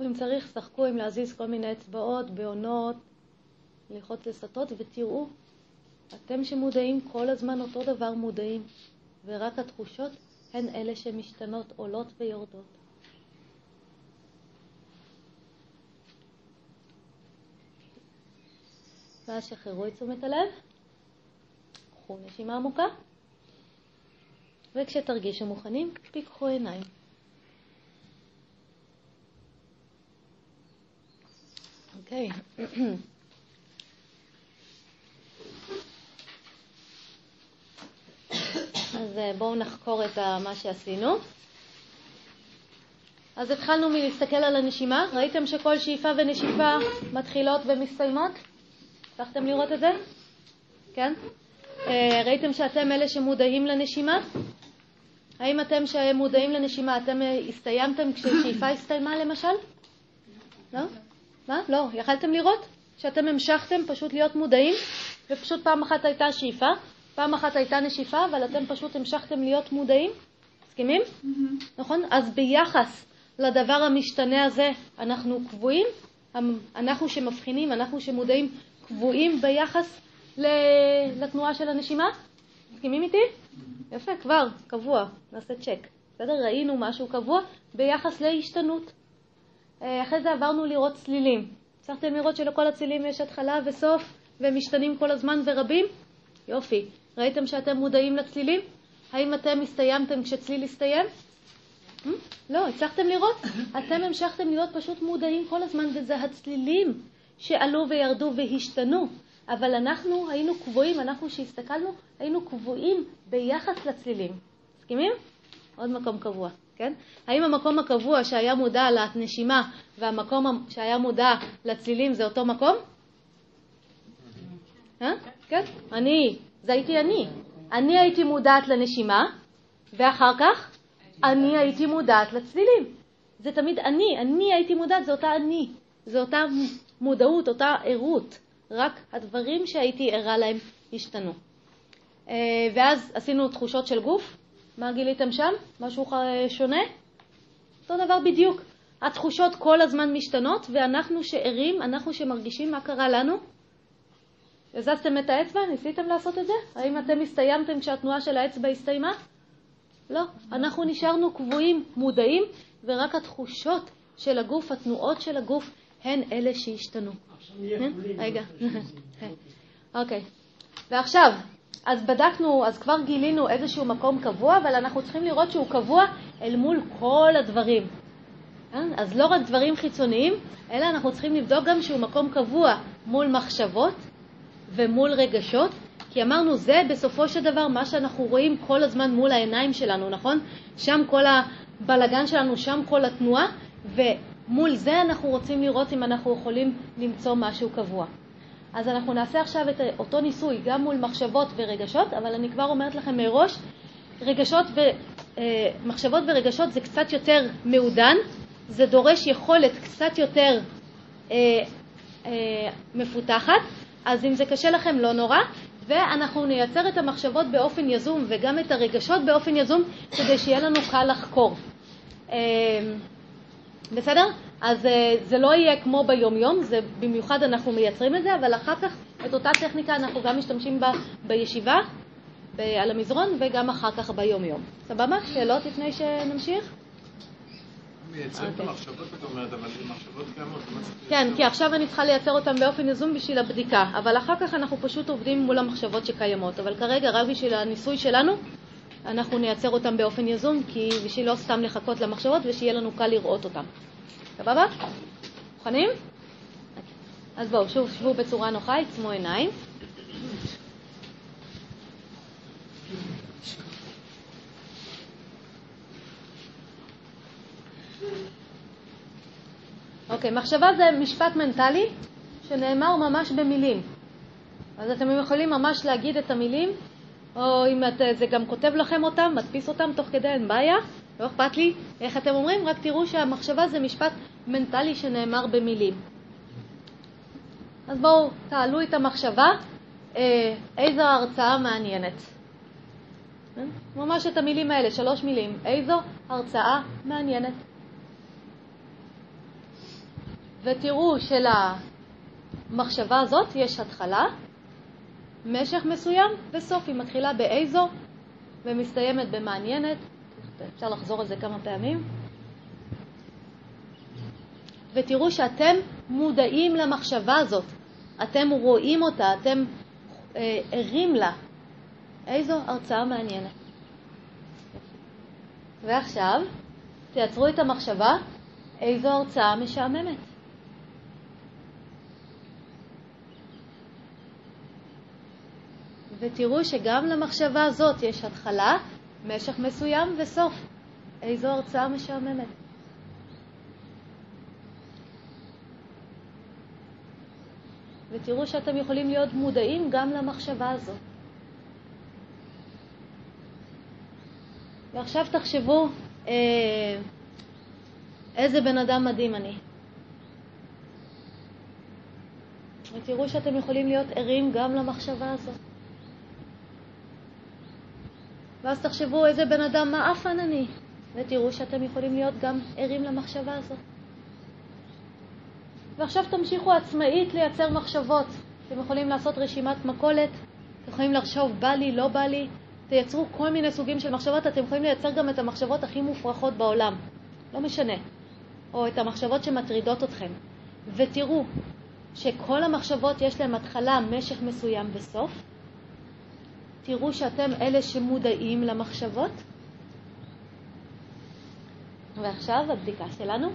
ואם צריך, שחקו עם להזיז כל מיני אצבעות, בעונות, ללחוץ לסטות, ותראו, אתם שמודעים כל הזמן אותו דבר מודעים, ורק התחושות הן אלה שמשתנות, עולות ויורדות. ואז שחררו את תשומת הלב, קחו נשימה עמוקה, וכשתרגישו מוכנים, פיקחו עיניים. אוקיי. אז אה, בואו נחקור את מה שעשינו. אז התחלנו מלהסתכל על הנשימה. ראיתם שכל שאיפה ונשיפה מתחילות ומסתיימות? הצלחתם לראות את זה? כן? אה, ראיתם שאתם אלה שמודעים לנשימה? האם אתם שמודעים לנשימה, אתם אה, הסתיימתם כששאיפה הסתיימה למשל? לא? מה? לא. יכלתם לראות? שאתם המשכתם פשוט להיות מודעים, ופשוט פעם אחת הייתה שאיפה, פעם אחת הייתה נשיפה, אבל אתם פשוט המשכתם להיות מודעים? מסכימים? Mm-hmm. נכון? אז ביחס לדבר המשתנה הזה אנחנו קבועים? אנחנו שמבחינים, אנחנו שמודעים, קבועים ביחס לתנועה של הנשימה? מסכימים איתי? יפה, כבר, קבוע, נעשה צ'ק. בסדר? ראינו משהו קבוע ביחס להשתנות. אה, אחרי זה עברנו לראות צלילים. הצלחתם לראות שלכל הצלילים יש התחלה וסוף והם משתנים כל הזמן ורבים? יופי. ראיתם שאתם מודעים לצלילים? האם אתם הסתיימתם כשצליל הסתיים? Hmm? לא, הצלחתם לראות? [coughs] אתם המשכתם להיות פשוט מודעים כל הזמן, וזה הצלילים שעלו וירדו והשתנו. אבל אנחנו היינו קבועים, אנחנו שהסתכלנו, היינו קבועים ביחס לצלילים. מסכימים? עוד מקום קבוע, כן? האם המקום הקבוע שהיה מודע לנשימה והמקום שהיה מודע לצלילים זה אותו מקום? אה? כן? אני, זה הייתי אני. אני הייתי מודעת לנשימה, ואחר כך אני הייתי מודעת לצלילים. זה תמיד אני, אני הייתי מודעת, זה אותה אני. זה אותה מודעות, אותה ערות. רק הדברים שהייתי ערה להם השתנו. אה, ואז עשינו תחושות של גוף. מה גיליתם שם? משהו שונה? אותו דבר בדיוק. התחושות כל הזמן משתנות, ואנחנו שערים, אנחנו שמרגישים מה קרה לנו. הזזתם את האצבע? ניסיתם לעשות את זה? האם אתם הסתיימתם כשהתנועה של האצבע הסתיימה? לא. אנחנו נשארנו קבועים, מודעים, ורק התחושות של הגוף, התנועות של הגוף, הן אלה שהשתנו. כן? רגע. [laughs] אוקיי. ועכשיו, אז בדקנו, אז כבר גילינו איזשהו מקום קבוע, אבל אנחנו צריכים לראות שהוא קבוע אל מול כל הדברים. כן? אז לא רק דברים חיצוניים, אלא אנחנו צריכים לבדוק גם שהוא מקום קבוע מול מחשבות ומול רגשות, כי אמרנו, זה בסופו של דבר מה שאנחנו רואים כל הזמן מול העיניים שלנו, נכון? שם כל הבלגן שלנו, שם כל התנועה, ומול זה אנחנו רוצים לראות אם אנחנו יכולים למצוא משהו קבוע. אז אנחנו נעשה עכשיו את אותו ניסוי גם מול מחשבות ורגשות, אבל אני כבר אומרת לכם מראש, רגשות ו, אה, מחשבות ורגשות זה קצת יותר מעודן, זה דורש יכולת קצת יותר אה, אה, מפותחת, אז אם זה קשה לכם לא נורא, ואנחנו נייצר את המחשבות באופן יזום וגם את הרגשות באופן יזום כדי שיהיה לנו קל לחקור. אה, בסדר? אז אה, זה לא יהיה כמו ביומיום, זה במיוחד אנחנו מייצרים את זה, אבל אחר כך את אותה טכניקה אנחנו גם משתמשים בה בישיבה, ב- על המזרון, וגם אחר כך ביומיום. סבבה? שאלות לפני שנמשיך? מייצרים את המחשבות, את אומרת, אבל מחשבות קיימות. כן, כי עכשיו אני צריכה לייצר אותן באופן יזום בשביל הבדיקה, אבל אחר כך אנחנו פשוט עובדים מול המחשבות שקיימות. אבל כרגע, רק בשביל הניסוי שלנו, אנחנו נייצר אותן באופן יזום, כי בשביל לא סתם לחכות למחשבות ושיהיה לנו קל לראות אותן. סבבה? מוכנים? אז בואו, שוב, שבו בצורה נוחה, עצמו עיניים. אוקיי, מחשבה זה משפט מנטלי שנאמר ממש במילים. אז אתם יכולים ממש להגיד את המילים, או אם את, זה גם כותב לכם אותם, מדפיס אותם תוך כדי, אין בעיה, לא אכפת לי איך אתם אומרים, רק תראו שהמחשבה זה משפט מנטלי שנאמר במילים. אז בואו, תעלו את המחשבה, אה, איזו הרצאה מעניינת. אה? ממש את המילים האלה, שלוש מילים. איזו הרצאה מעניינת. ותראו שלמחשבה הזאת יש התחלה, משך מסוים וסוף. היא מתחילה באיזו ומסתיימת במעניינת. אפשר לחזור על זה כמה פעמים. ותראו שאתם מודעים למחשבה הזאת. אתם רואים אותה, אתם אה, ערים לה. איזו הרצאה מעניינת. ועכשיו, תייצרו את המחשבה, איזו הרצאה משעממת. ותראו שגם למחשבה הזאת יש התחלה, משך מסוים וסוף. איזו הרצאה משעממת. ותראו שאתם יכולים להיות מודעים גם למחשבה הזאת. ועכשיו תחשבו אה, איזה בן אדם מדהים אני. ותראו שאתם יכולים להיות ערים גם למחשבה הזאת. ואז תחשבו איזה בן אדם מעפן אני, ותראו שאתם יכולים להיות גם ערים למחשבה הזאת. ועכשיו תמשיכו עצמאית לייצר מחשבות. אתם יכולים לעשות רשימת מכולת, אתם יכולים לחשוב בא לי, לא בא לי, תייצרו כל מיני סוגים של מחשבות, אתם יכולים לייצר גם את המחשבות הכי מופרכות בעולם, לא משנה, או את המחשבות שמטרידות אתכם. ותראו שכל המחשבות יש להן התחלה, משך מסוים וסוף. תראו שאתם אלה שמודעים למחשבות. ועכשיו הבדיקה שלנו.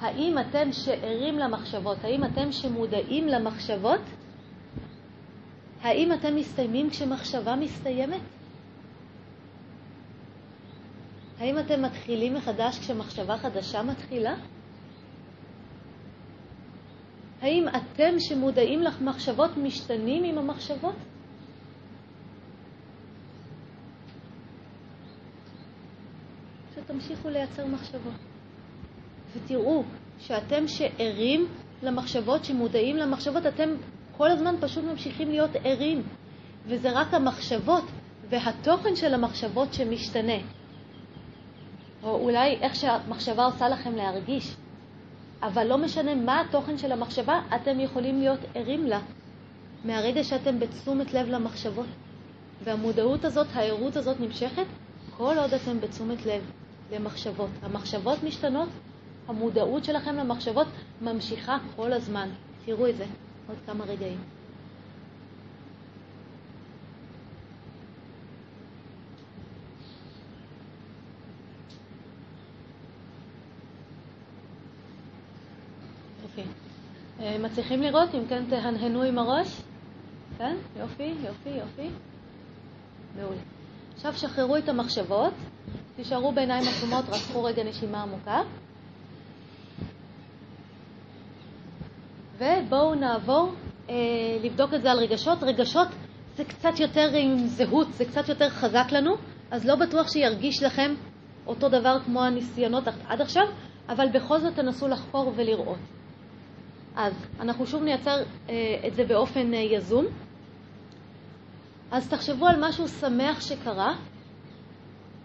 האם אתם שערים למחשבות, האם אתם שמודעים למחשבות, האם אתם מסתיימים כשמחשבה מסתיימת? האם אתם מתחילים מחדש כשמחשבה חדשה מתחילה? האם אתם שמודעים למחשבות משתנים עם המחשבות? שתמשיכו לייצר מחשבות. ותראו שאתם שערים למחשבות, שמודעים למחשבות, אתם כל הזמן פשוט ממשיכים להיות ערים, וזה רק המחשבות והתוכן של המחשבות שמשתנה. או אולי איך שהמחשבה עושה לכם להרגיש, אבל לא משנה מה התוכן של המחשבה, אתם יכולים להיות ערים לה מהרגע שאתם בתשומת לב למחשבות. והמודעות הזאת, הערות הזאת נמשכת כל עוד אתם בתשומת לב למחשבות. המחשבות משתנות, המודעות שלכם למחשבות ממשיכה כל הזמן. תראו את זה עוד כמה רגעים. יופי. אה, מצליחים לראות? אם כן, תהנהנו עם הראש. כן? יופי, יופי, יופי. מעולה. עכשיו שחררו את המחשבות, תישארו בעיניים עצומות, רצחו רגע נשימה עמוקה. ובואו נעבור אה, לבדוק את זה על רגשות. רגשות זה קצת יותר עם זהות, זה קצת יותר חזק לנו, אז לא בטוח שירגיש לכם אותו דבר כמו הניסיונות עד עכשיו, אבל בכל זאת תנסו לחקור ולראות. אז אנחנו שוב נייצר אה, את זה באופן אה, יזום. אז תחשבו על משהו שמח שקרה,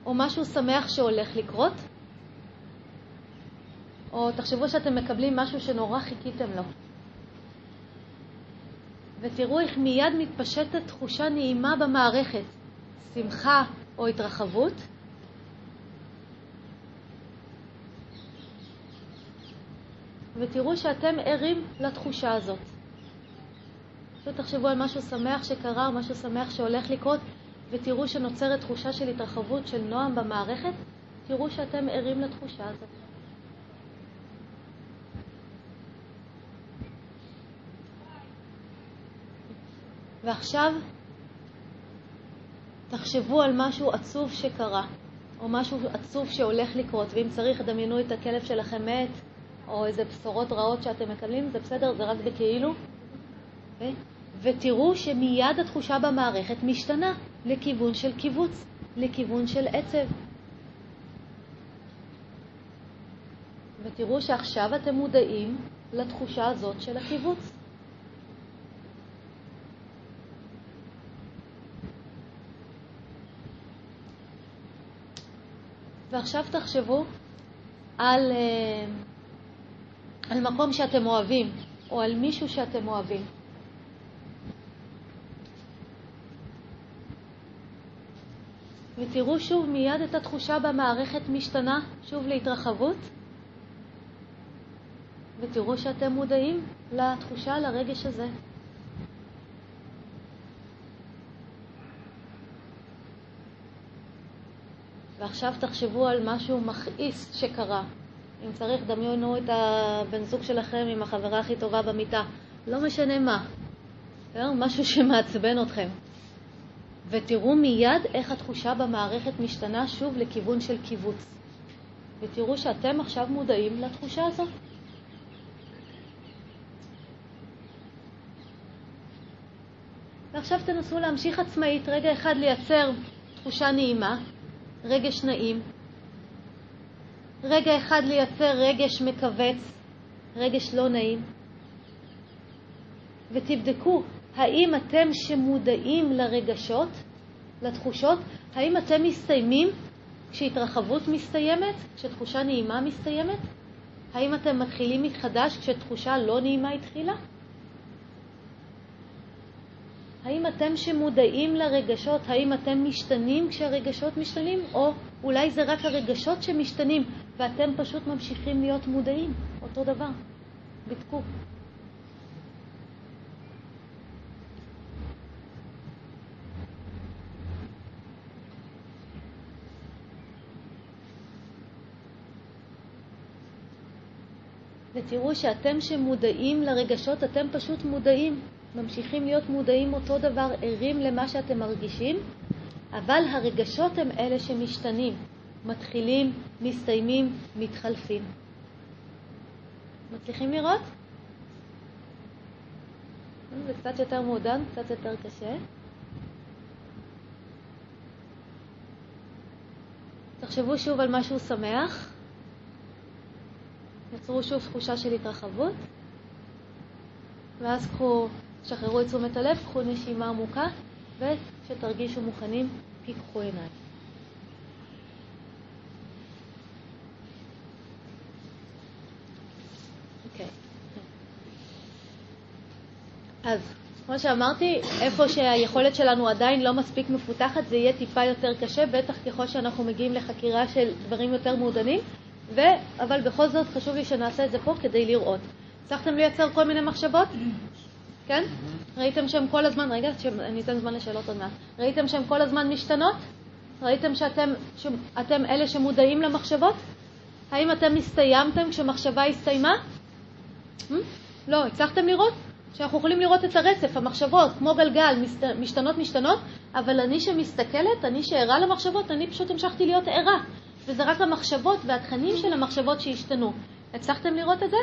או משהו שמח שהולך לקרות, או תחשבו שאתם מקבלים משהו שנורא חיכיתם לו. ותראו איך מיד מתפשטת תחושה נעימה במערכת, שמחה או התרחבות. ותראו שאתם ערים לתחושה הזאת. פשוט תחשבו על משהו שמח שקרה או משהו שמח שהולך לקרות, ותראו שנוצרת תחושה של התרחבות, של נועם במערכת, תראו שאתם ערים לתחושה הזאת. ועכשיו תחשבו על משהו עצוב שקרה, או משהו עצוב שהולך לקרות, ואם צריך, דמיינו את הכלב שלכם מת, או איזה בשורות רעות שאתם מקבלים, זה בסדר, זה רק בכאילו. אוקיי? ותראו שמיד התחושה במערכת משתנה לכיוון של קיבוץ, לכיוון של עצב. ותראו שעכשיו אתם מודעים לתחושה הזאת של הקיבוץ. ועכשיו תחשבו על, אה, על מקום שאתם אוהבים, או על מישהו שאתם אוהבים. ותראו שוב מיד את התחושה במערכת משתנה שוב להתרחבות, ותראו שאתם מודעים לתחושה, לרגש הזה. ועכשיו תחשבו על משהו מכעיס שקרה. אם צריך, דמיינו את הבן זוג שלכם עם החברה הכי טובה במיטה. לא משנה מה. משהו שמעצבן אתכם. ותראו מיד איך התחושה במערכת משתנה שוב לכיוון של קיבוץ. ותראו שאתם עכשיו מודעים לתחושה הזאת. ועכשיו תנסו להמשיך עצמאית, רגע אחד לייצר תחושה נעימה, רגש נעים, רגע אחד לייצר רגש מכווץ, רגש לא נעים, ותבדקו האם אתם שמודעים לרגשות, לתחושות, האם אתם מסתיימים כשהתרחבות מסתיימת, כשתחושה נעימה מסתיימת? האם אתם מתחילים מחדש כשתחושה לא נעימה התחילה? האם אתם שמודעים לרגשות, האם אתם משתנים כשהרגשות משתנים, או אולי זה רק הרגשות שמשתנים ואתם פשוט ממשיכים להיות מודעים, אותו דבר. בדקו. ותראו שאתם שמודעים לרגשות, אתם פשוט מודעים, ממשיכים להיות מודעים אותו דבר, ערים למה שאתם מרגישים, אבל הרגשות הם אלה שמשתנים, מתחילים, מסתיימים, מתחלפים. מצליחים לראות? זה קצת יותר מעודן, קצת יותר קשה. תחשבו שוב על משהו שמח. יצרו שוב תחושה של התרחבות, ואז קחו, שחררו את תשומת הלב, קחו נשימה עמוקה, וכשתרגישו מוכנים, פיקחו עיניים. אוקיי. אז כמו שאמרתי, איפה שהיכולת שלנו עדיין לא מספיק מפותחת, זה יהיה טיפה יותר קשה, בטח ככל שאנחנו מגיעים לחקירה של דברים יותר מעודנים. ו... אבל בכל זאת חשוב לי שנעשה את זה פה כדי לראות. הצלחתם לייצר כל מיני מחשבות? כן? ראיתם שהן כל הזמן, רגע, אני אתן זמן לשאלות עוד מעט. ראיתם שהן כל הזמן משתנות? ראיתם שאתם שאתם אלה שמודעים למחשבות? האם אתם הסתיימתם כשמחשבה הסתיימה? Hmm? לא, הצלחתם לראות? שאנחנו יכולים לראות את הרצף, המחשבות, כמו גלגל, משתנות משתנות, אבל אני שמסתכלת, אני שערה למחשבות, אני פשוט המשכתי להיות ערה. וזה רק המחשבות והתכנים של המחשבות שהשתנו. הצלחתם לראות את זה?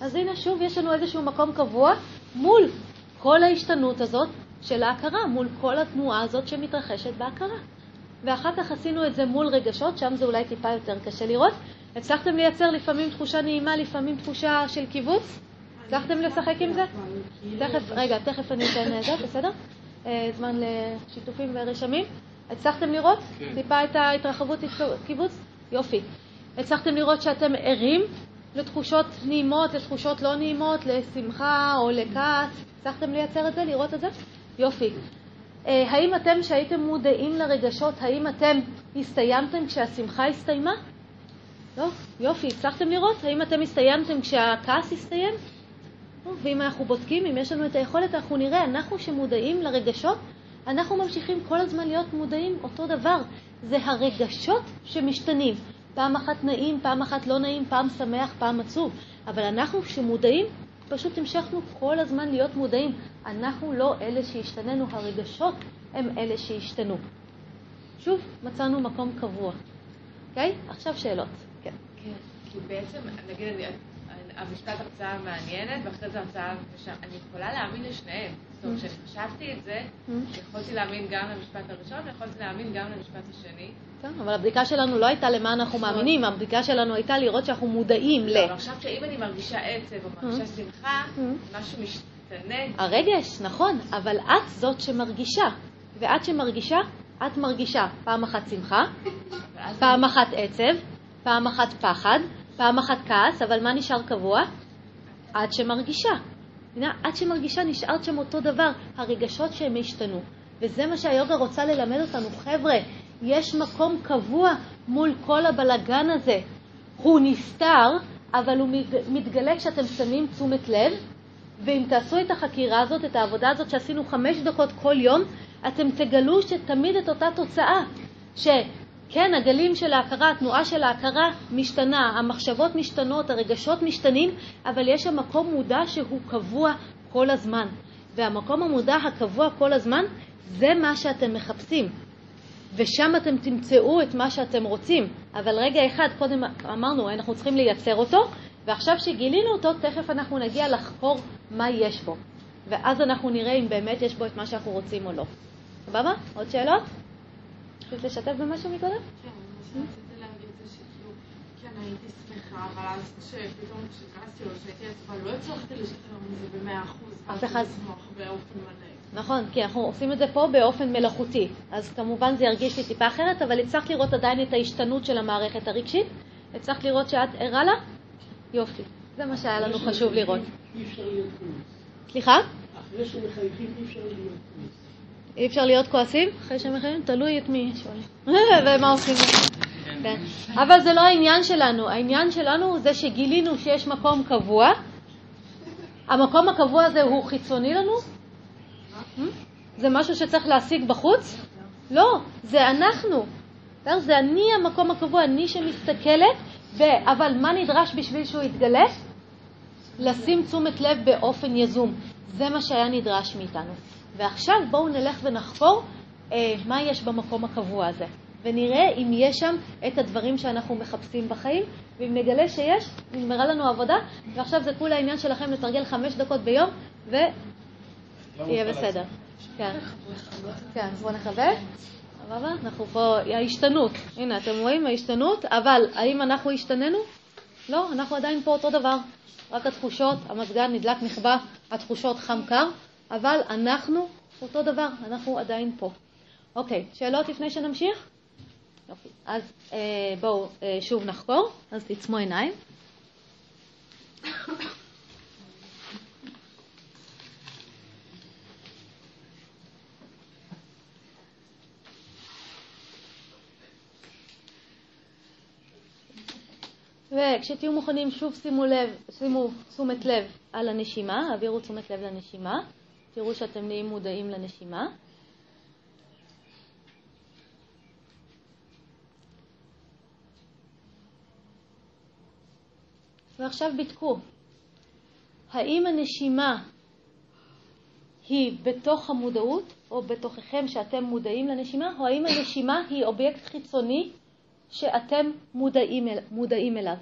אז הנה שוב יש לנו איזשהו מקום קבוע מול כל ההשתנות הזאת של ההכרה, מול כל התנועה הזאת שמתרחשת בהכרה. ואחר כך עשינו את זה מול רגשות, שם זה אולי טיפה יותר קשה לראות. הצלחתם לייצר לפעמים תחושה נעימה, לפעמים תחושה של קיבוץ? הצלחתם לשחק עם זה? תכף, רגע, תכף אני אתן זה, בסדר? אה, זמן לשיתופים ורשמים. הצלחתם לראות כן. טיפה את ההתרחבות קיבוץ? יופי. הצלחתם לראות שאתם ערים לתחושות נעימות, לתחושות לא נעימות, לשמחה או לכעס? הצלחתם לייצר את זה, לראות את זה? יופי. אה, האם אתם, שהייתם מודעים לרגשות, האם אתם הסתיימתם כשהשמחה הסתיימה? לא? יופי. הצלחתם לראות? האם אתם הסתיימתם כשהכעס הסתיים? ואם אנחנו בודקים, אם יש לנו את היכולת, אנחנו נראה, אנחנו שמודעים לרגשות, אנחנו ממשיכים כל הזמן להיות מודעים אותו דבר. זה הרגשות שמשתנים. פעם אחת נעים, פעם אחת לא נעים, פעם שמח, פעם עצוב. אבל אנחנו שמודעים, פשוט המשכנו כל הזמן להיות מודעים. אנחנו לא אלה שהשתננו, הרגשות הם אלה שהשתנו. שוב, מצאנו מקום קבוע. אוקיי? Okay? עכשיו שאלות. כן. כן, כי בעצם, נגיד, המשפט הרצאה מעניינת, ואחרי זה הרצאה. אני יכולה להאמין לשניהם. Mm. כשחשבתי את זה, mm. יכולתי להאמין גם למשפט הראשון, ויכולתי להאמין גם למשפט השני. כן, אבל הבדיקה שלנו לא הייתה למה אנחנו נכון. מאמינים, הבדיקה שלנו הייתה לראות שאנחנו מודעים ל... לא, אבל עכשיו שאם אני מרגישה עצב או מרגישה mm. שמחה, משהו משתנה. הרגש, נכון, אבל את זאת שמרגישה. ואת שמרגישה, את מרגישה פעם אחת שמחה, פעם אחת עצב, פעם אחת פחד, פעם אחת כעס, אבל מה נשאר קבוע? עד שמרגישה. עד שמרגישה נשארת שם אותו דבר, הרגשות שהם השתנו. וזה מה שהיוגה רוצה ללמד אותנו. חבר'ה, יש מקום קבוע מול כל הבלגן הזה. הוא נסתר, אבל הוא מתגלה כשאתם שמים תשומת לב, ואם תעשו את החקירה הזאת, את העבודה הזאת שעשינו חמש דקות כל יום, אתם תגלו שתמיד את אותה תוצאה, ש... כן, הגלים של ההכרה, התנועה של ההכרה משתנה, המחשבות משתנות, הרגשות משתנים, אבל יש שם מקום מודע שהוא קבוע כל הזמן. והמקום המודע הקבוע כל הזמן, זה מה שאתם מחפשים. ושם אתם תמצאו את מה שאתם רוצים. אבל רגע אחד, קודם אמרנו, אנחנו צריכים לייצר אותו, ועכשיו שגילינו אותו, תכף אנחנו נגיע לחקור מה יש בו. ואז אנחנו נראה אם באמת יש בו את מה שאנחנו רוצים או לא. סבבה? עוד שאלות? רצית לשתף במשהו מקודם? כן, מה שרציתי להגיד זה שכאילו, כן, הייתי שמחה, אבל אז כשפתאום כשכעסתי או כשהייתי עצבה, לא הצלחתי לשחרר מזה במאה אחוז. אף אחד. לשמוח באופן מלא. נכון, כי אנחנו עושים את זה פה באופן מלאכותי. אז כמובן זה ירגיש לי טיפה אחרת, אבל הצלחת לראות עדיין את ההשתנות של המערכת הרגשית? הצלחת לראות שאת ערה לה? יופי. זה מה שהיה לנו חשוב לראות. אי אפשר להיות כועס. סליחה? אחרי שמחייכים אי אפשר להיות כועס. אי אפשר להיות כועסים אחרי שמחייבים? תלוי את מי שואלים. [laughs] ומה עושים? כן. אבל זה לא העניין שלנו. העניין שלנו זה שגילינו שיש מקום קבוע. המקום הקבוע הזה הוא חיצוני לנו? זה משהו שצריך להשיג בחוץ? לא, זה אנחנו. זה אני המקום הקבוע, אני שמסתכלת. אבל מה נדרש בשביל שהוא יתגלה? לשים תשומת לב באופן יזום. זה מה שהיה נדרש מאיתנו. ועכשיו בואו נלך ונחקור אה, מה יש במקום הקבוע הזה, ונראה אם יש שם את הדברים שאנחנו מחפשים בחיים, ואם נגלה שיש, נגמרה לנו עבודה, ועכשיו זה כולה העניין שלכם לתרגל חמש דקות ביום, ויהיה בסדר. כן, כן, בואו נכבה. סבבה? אנחנו פה, ההשתנות, הנה אתם רואים ההשתנות, אבל האם אנחנו השתננו? לא, אנחנו עדיין פה אותו דבר. רק התחושות, המזגן נדלק נכבה, התחושות חם קר, אבל אנחנו אותו דבר, אנחנו עדיין פה. אוקיי, שאלות לפני שנמשיך? יופי. אז אה, בואו אה, שוב נחקור, אז תעצמו עיניים. וכשתהיו מוכנים, שוב שימו לב, שימו תשומת לב על הנשימה, העבירו תשומת לב לנשימה, תראו שאתם נהיים מודעים לנשימה. ועכשיו בדקו, האם הנשימה היא בתוך המודעות, או בתוככם שאתם מודעים לנשימה, או האם הנשימה היא אובייקט חיצוני שאתם מודעים, אל, מודעים אליו.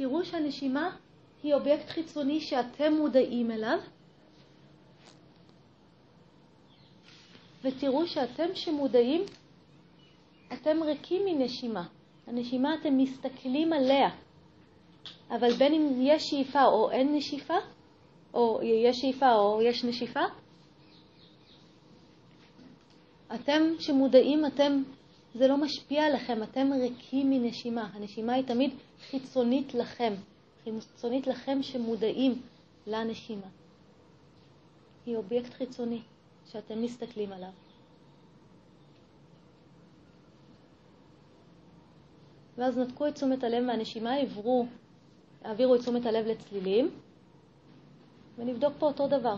ותראו שהנשימה היא אובייקט חיצוני שאתם מודעים אליו, ותראו שאתם שמודעים, אתם ריקים מנשימה. הנשימה, אתם מסתכלים עליה. אבל בין אם יש שאיפה או אין נשיפה, או יש שאיפה או יש נשיפה, אתם שמודעים, אתם, זה לא משפיע עליכם, אתם ריקים מנשימה. הנשימה היא תמיד חיצונית לכם, חיצונית לכם שמודעים לנשימה. היא אובייקט חיצוני שאתם מסתכלים עליו. ואז נתקו את תשומת הלב מהנשימה, עברו העבירו את תשומת הלב לצלילים, ונבדוק פה אותו דבר.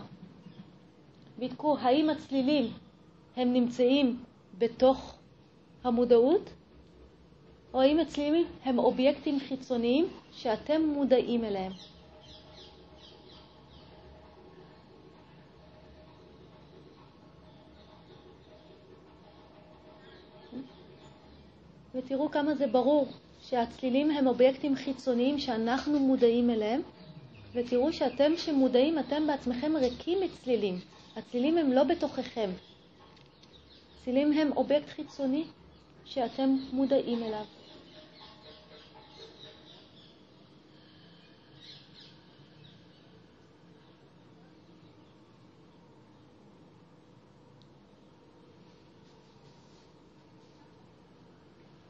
בדקו האם הצלילים הם נמצאים בתוך המודעות, או האם הצלילים הם אובייקטים חיצוניים שאתם מודעים אליהם. ותראו כמה זה ברור שהצלילים הם אובייקטים חיצוניים שאנחנו מודעים אליהם, ותראו שאתם שמודעים, אתם בעצמכם ריקים מצלילים. הצלילים הם לא בתוככם. צלילים הם אובייקט חיצוני שאתם מודעים אליו.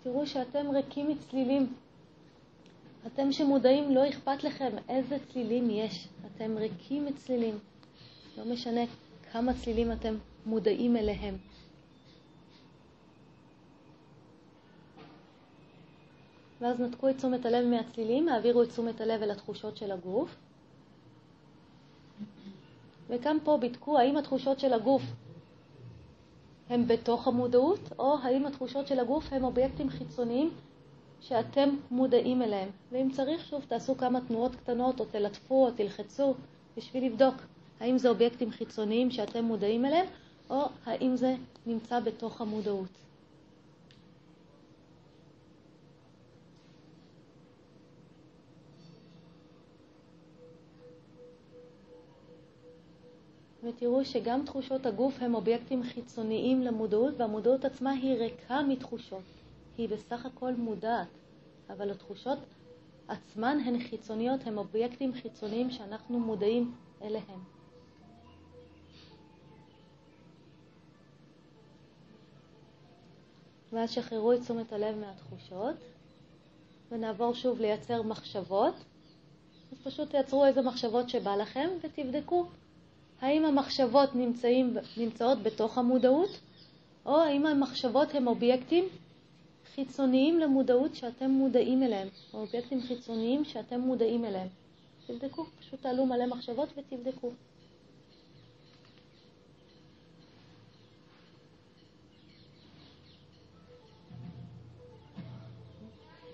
תראו שאתם ריקים מצלילים. אתם שמודעים, לא אכפת לכם איזה צלילים יש. אתם ריקים מצלילים. לא משנה כמה צלילים אתם מודעים אליהם. ואז נתקו את תשומת הלב מהצלילים, העבירו את תשומת הלב אל התחושות של הגוף. וגם פה בדקו האם התחושות של הגוף הם בתוך המודעות, או האם התחושות של הגוף הם אובייקטים חיצוניים שאתם מודעים אליהם. ואם צריך, שוב, תעשו כמה תנועות קטנות, או תלטפו, או תלחצו, בשביל לבדוק האם זה אובייקטים חיצוניים שאתם מודעים אליהם, או האם זה נמצא בתוך המודעות. ותראו שגם תחושות הגוף הם אובייקטים חיצוניים למודעות, והמודעות עצמה היא ריקה מתחושות. היא בסך הכל מודעת, אבל התחושות עצמן הן חיצוניות, הן אובייקטים חיצוניים שאנחנו מודעים אליהם. ואז שחררו את תשומת הלב מהתחושות, ונעבור שוב לייצר מחשבות. אז פשוט תייצרו איזה מחשבות שבא לכם ותבדקו האם המחשבות נמצאים, נמצאות בתוך המודעות, או האם המחשבות הן אובייקטים חיצוניים למודעות שאתם מודעים אליהם, או אובייקטים חיצוניים שאתם מודעים אליהם. תבדקו, פשוט תעלו מלא מחשבות ותבדקו.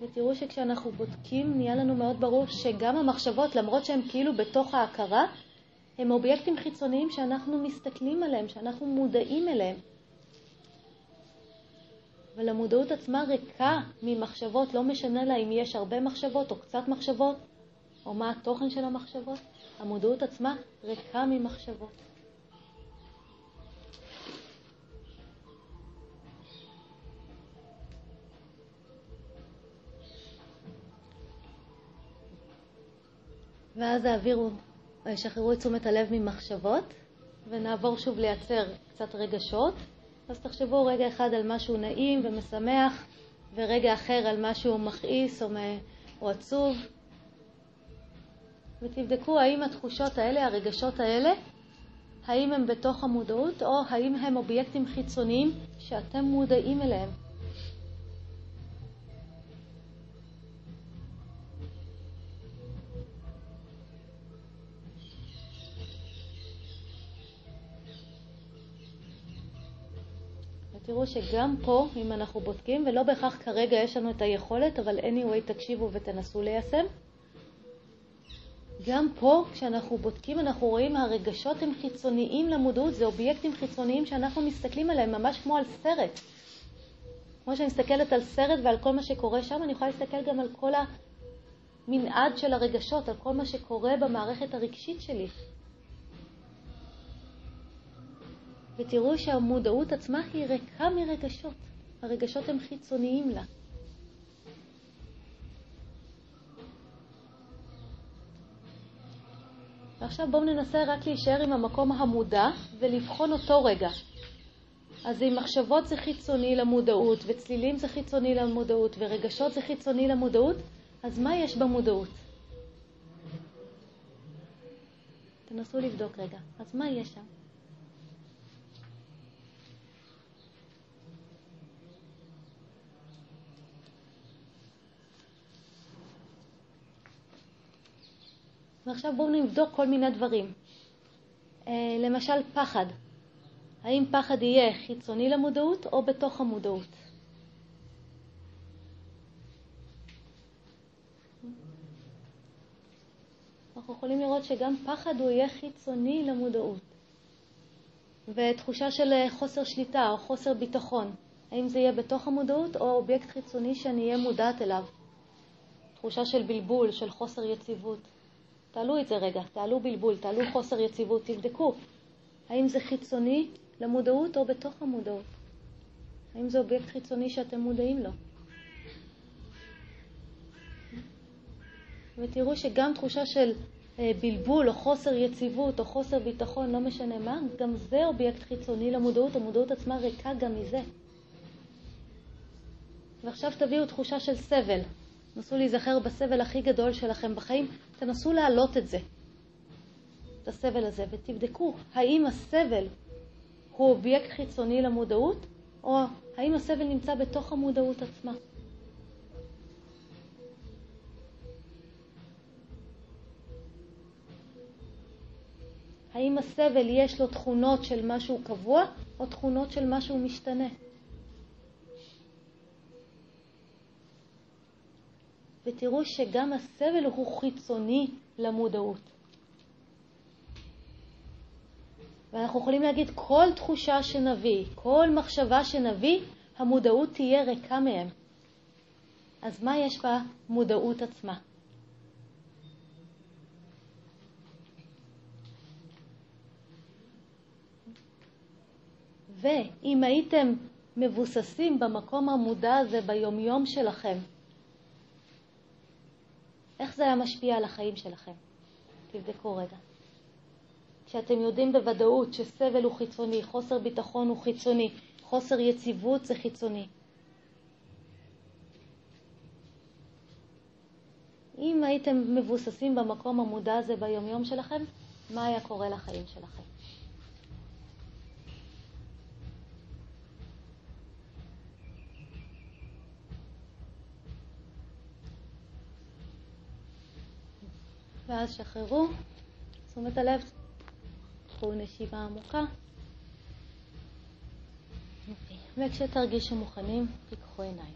ותראו שכשאנחנו בודקים נהיה לנו מאוד ברור שגם המחשבות, למרות שהן כאילו בתוך ההכרה, הם אובייקטים חיצוניים שאנחנו מסתכלים עליהם, שאנחנו מודעים אליהם. אבל המודעות עצמה ריקה ממחשבות, לא משנה לה אם יש הרבה מחשבות או קצת מחשבות, או מה התוכן של המחשבות. המודעות עצמה ריקה ממחשבות. ואז העבירו שחררו את תשומת הלב ממחשבות, ונעבור שוב לייצר קצת רגשות. אז תחשבו רגע אחד על משהו נעים ומשמח, ורגע אחר על משהו מכעיס או, או עצוב, ותבדקו האם התחושות האלה, הרגשות האלה, האם הם בתוך המודעות, או האם הם אובייקטים חיצוניים שאתם מודעים אליהם. תראו שגם פה, אם אנחנו בודקים, ולא בהכרח כרגע יש לנו את היכולת, אבל anyway תקשיבו ותנסו ליישם. גם פה, כשאנחנו בודקים, אנחנו רואים הרגשות הם חיצוניים למודעות, זה אובייקטים חיצוניים שאנחנו מסתכלים עליהם, ממש כמו על סרט. כמו שאני מסתכלת על סרט ועל כל מה שקורה שם, אני יכולה להסתכל גם על כל המנעד של הרגשות, על כל מה שקורה במערכת הרגשית שלי. ותראו שהמודעות עצמה היא ריקה מרגשות. הרגשות הם חיצוניים לה. ועכשיו בואו ננסה רק להישאר עם המקום המודע ולבחון אותו רגע. אז אם מחשבות זה חיצוני למודעות, וצלילים זה חיצוני למודעות, ורגשות זה חיצוני למודעות, אז מה יש במודעות? תנסו לבדוק רגע. אז מה יש שם? ועכשיו בואו נבדוק כל מיני דברים. אה, למשל, פחד. האם פחד יהיה חיצוני למודעות או בתוך המודעות? אנחנו יכולים לראות שגם פחד הוא יהיה חיצוני למודעות. ותחושה של חוסר שליטה או חוסר ביטחון, האם זה יהיה בתוך המודעות או אובייקט חיצוני שאני אהיה מודעת אליו? תחושה של בלבול, של חוסר יציבות. תעלו את זה רגע, תעלו בלבול, תעלו חוסר יציבות, תבדקו האם זה חיצוני למודעות או בתוך המודעות. האם זה אובייקט חיצוני שאתם מודעים לו. ותראו שגם תחושה של אה, בלבול או חוסר יציבות או חוסר ביטחון, לא משנה מה, גם זה אובייקט חיצוני למודעות, המודעות עצמה ריקה גם מזה. ועכשיו תביאו תחושה של סבל, תנסו להיזכר בסבל הכי גדול שלכם בחיים, תנסו להעלות את זה, את הסבל הזה, ותבדקו האם הסבל הוא אובייקט חיצוני למודעות, או האם הסבל נמצא בתוך המודעות עצמה. האם הסבל יש לו תכונות של משהו קבוע או תכונות של משהו משתנה? ותראו שגם הסבל הוא חיצוני למודעות. ואנחנו יכולים להגיד כל תחושה שנביא, כל מחשבה שנביא, המודעות תהיה ריקה מהם. אז מה יש במודעות עצמה? ואם הייתם מבוססים במקום המודע הזה ביומיום שלכם, איך זה היה משפיע על החיים שלכם? תבדקו רגע. כשאתם יודעים בוודאות שסבל הוא חיצוני, חוסר ביטחון הוא חיצוני, חוסר יציבות זה חיצוני. אם הייתם מבוססים במקום המודע הזה ביומיום שלכם, מה היה קורה לחיים שלכם? ואז שחררו, תשומת הלב, קחו נשיבה עמוקה. וכשתרגישו מוכנים, תיקחו עיניים.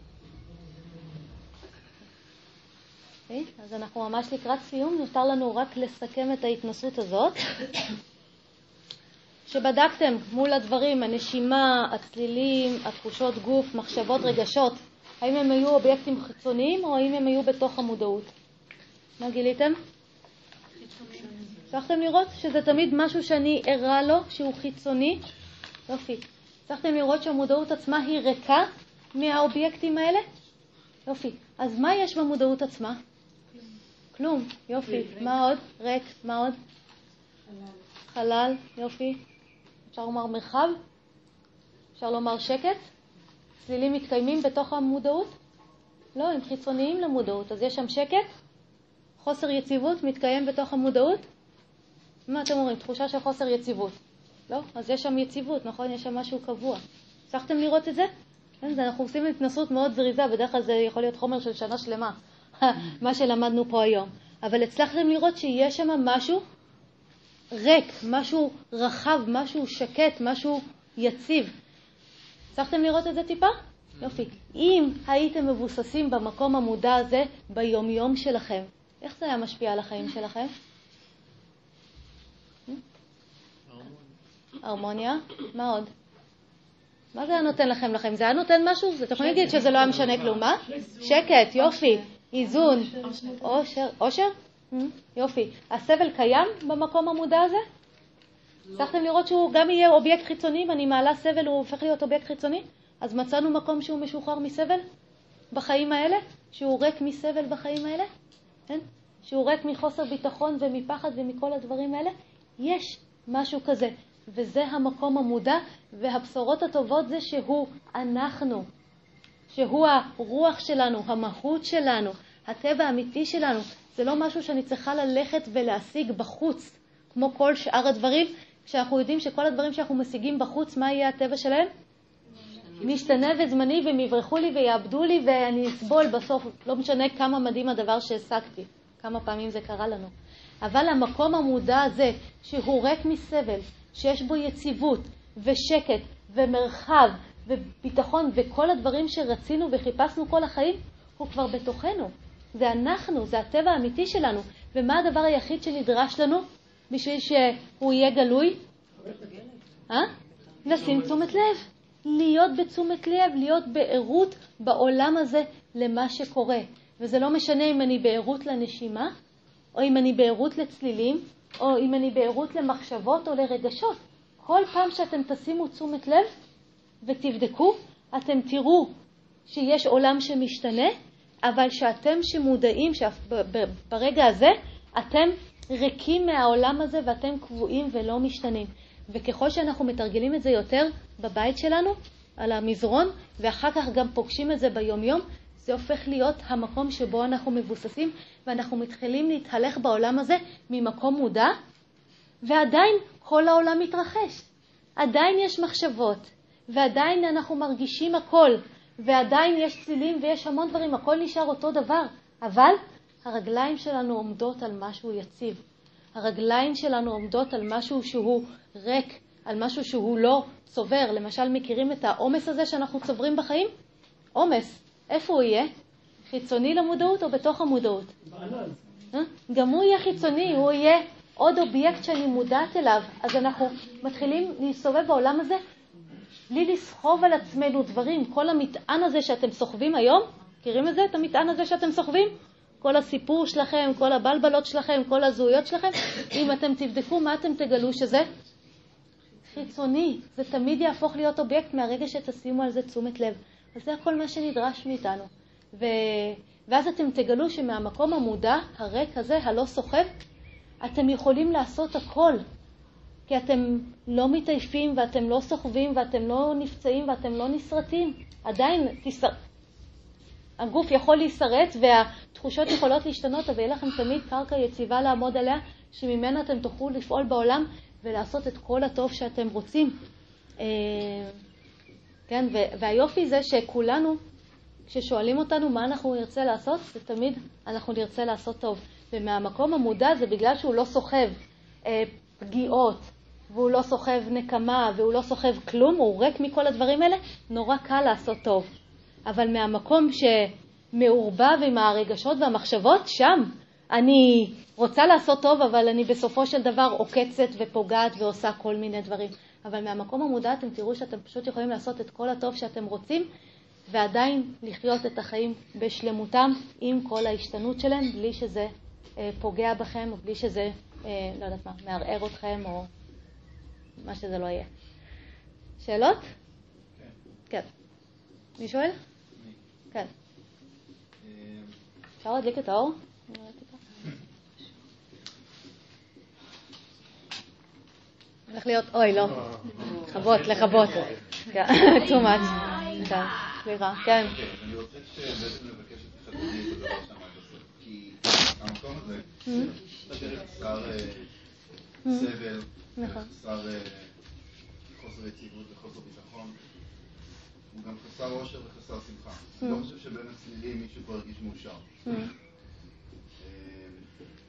Okay? אז אנחנו ממש לקראת סיום, נותר לנו רק לסכם את ההתנסות הזאת. שבדקתם מול הדברים, הנשימה, הצלילים, התחושות גוף, מחשבות, רגשות, האם הם היו אובייקטים חיצוניים או האם הם היו בתוך המודעות? מה גיליתם? הצלחתם לראות שזה תמיד משהו שאני ערה לו, שהוא חיצוני? יופי. הצלחתם לראות שהמודעות עצמה היא ריקה מהאובייקטים האלה? יופי. אז מה יש במודעות עצמה? כלום. יופי. מה עוד? ריק. מה עוד? חלל. יופי. אפשר לומר מרחב? אפשר לומר שקט? צלילים מתקיימים בתוך המודעות? לא, הם חיצוניים למודעות. אז יש שם שקט? חוסר יציבות מתקיים בתוך המודעות? מה אתם אומרים? תחושה של חוסר יציבות. לא? אז יש שם יציבות, נכון? יש שם משהו קבוע. הצלחתם לראות את זה? כן, זה אנחנו עושים התנסות מאוד זריזה, בדרך כלל זה יכול להיות חומר של שנה שלמה, [laughs] מה שלמדנו פה היום. אבל הצלחתם לראות שיש שם משהו ריק, משהו רחב, משהו שקט, משהו יציב. הצלחתם לראות את זה טיפה? יופי. אם הייתם מבוססים במקום המודע הזה ביומיום שלכם, איך זה היה משפיע על החיים שלכם? הרמוניה. מה עוד? מה זה היה נותן לכם לחיים? זה היה נותן משהו? אתם יכולים להגיד שזה לא היה משנה כלום. מה? שקט, יופי, איזון, אושר. אושר? המ? יופי. הסבל קיים במקום המודע הזה? הצלחתם לראות שהוא גם יהיה אובייקט חיצוני, ואני מעלה סבל, הוא הופך להיות אובייקט חיצוני? אז מצאנו מקום שהוא משוחרר מסבל בחיים האלה? שהוא ריק מסבל בחיים האלה? כן? שהוא ריק מחוסר ביטחון ומפחד ומכל הדברים האלה? יש משהו כזה. וזה המקום המודע, והבשורות הטובות זה שהוא אנחנו, שהוא הרוח שלנו, המהות שלנו, הטבע האמיתי שלנו. זה לא משהו שאני צריכה ללכת ולהשיג בחוץ, כמו כל שאר הדברים, כשאנחנו יודעים שכל הדברים שאנחנו משיגים בחוץ, מה יהיה הטבע שלהם? משתנה וזמני, והם יברחו לי ויאבדו לי, ואני אסבול בסוף, לא משנה כמה מדהים הדבר שהשגתי, כמה פעמים זה קרה לנו. אבל המקום המודע הזה, שהוא ריק מסבל, שיש בו יציבות ושקט ומרחב וביטחון וכל הדברים שרצינו וחיפשנו כל החיים, הוא כבר בתוכנו. זה אנחנו, זה הטבע האמיתי שלנו. ומה הדבר היחיד שנדרש לנו בשביל שהוא יהיה גלוי? אה? לשים תשומת לב. להיות בתשומת לב, להיות בערות בעולם הזה למה שקורה. וזה לא משנה אם אני בערות לנשימה, או אם אני בערות לצלילים, או אם אני בערות למחשבות או לרגשות. כל פעם שאתם תשימו תשומת לב ותבדקו, אתם תראו שיש עולם שמשתנה, אבל שאתם שמודעים שברגע הזה אתם ריקים מהעולם הזה ואתם קבועים ולא משתנים. וככל שאנחנו מתרגלים את זה יותר בבית שלנו, על המזרון, ואחר כך גם פוגשים את זה ביומיום, זה הופך להיות המקום שבו אנחנו מבוססים, ואנחנו מתחילים להתהלך בעולם הזה ממקום מודע, ועדיין כל העולם מתרחש. עדיין יש מחשבות, ועדיין אנחנו מרגישים הכל, ועדיין יש צילים ויש המון דברים, הכל נשאר אותו דבר, אבל הרגליים שלנו עומדות על משהו יציב. הרגליים שלנו עומדות על משהו שהוא ריק, על משהו שהוא לא צובר. למשל, מכירים את העומס הזה שאנחנו צוברים בחיים? עומס. איפה הוא יהיה? חיצוני למודעות או בתוך המודעות? אה? גם הוא יהיה חיצוני, הוא יהיה עוד אובייקט שאני מודעת אליו. אז אנחנו מתחילים להסתובב בעולם הזה בלי לסחוב על עצמנו דברים. כל המטען הזה שאתם סוחבים היום, מכירים את זה? את המטען הזה שאתם סוחבים? כל הסיפור שלכם, כל הבלבלות שלכם, כל הזהויות שלכם, אם אתם תבדקו מה אתם תגלו שזה חיצוני. זה תמיד יהפוך להיות אובייקט מהרגע שתשימו על זה תשומת לב. אז זה הכל מה שנדרש מאיתנו. ו... ואז אתם תגלו שמהמקום המודע, הריק הזה, הלא סוחב, אתם יכולים לעשות הכל. כי אתם לא מתעייפים ואתם לא סוחבים ואתם לא נפצעים ואתם לא נסרטים. עדיין תסר... הגוף יכול להישרט והתחושות יכולות להשתנות, אבל יהיה לכם תמיד קרקע יציבה לעמוד עליה, שממנה אתם תוכלו לפעול בעולם ולעשות את כל הטוב שאתם רוצים. אה, כן, והיופי זה שכולנו, כששואלים אותנו מה אנחנו נרצה לעשות, זה תמיד אנחנו נרצה לעשות טוב. ומהמקום המודע זה בגלל שהוא לא סוחב אה, פגיעות, והוא לא סוחב נקמה, והוא לא סוחב כלום, הוא ריק מכל הדברים האלה, נורא קל לעשות טוב. אבל מהמקום שמעורבב עם הרגשות והמחשבות, שם אני רוצה לעשות טוב, אבל אני בסופו של דבר עוקצת ופוגעת ועושה כל מיני דברים. אבל מהמקום המודע אתם תראו שאתם פשוט יכולים לעשות את כל הטוב שאתם רוצים, ועדיין לחיות את החיים בשלמותם עם כל ההשתנות שלהם, בלי שזה אה, פוגע בכם, או בלי שזה, אה, לא יודעת מה, מערער אתכם, או מה שזה לא יהיה. שאלות? כן. כן. מי שואל? כן. אפשר להדליק את האור? הולך להיות, אוי, לא. לכבות, לכבות. [laughs] too much. כן, סליחה, כן. אני רוצה שבעצם לבקש את את הדבר שאמרת בסוף. כי המקום הזה חסר סבל, חסר חוסר יציבות וחוסר ביטחון. הוא גם חסר אושר וחסר שמחה. אני לא חושב שבין הצלילים מישהו כבר הרגיש מאושר.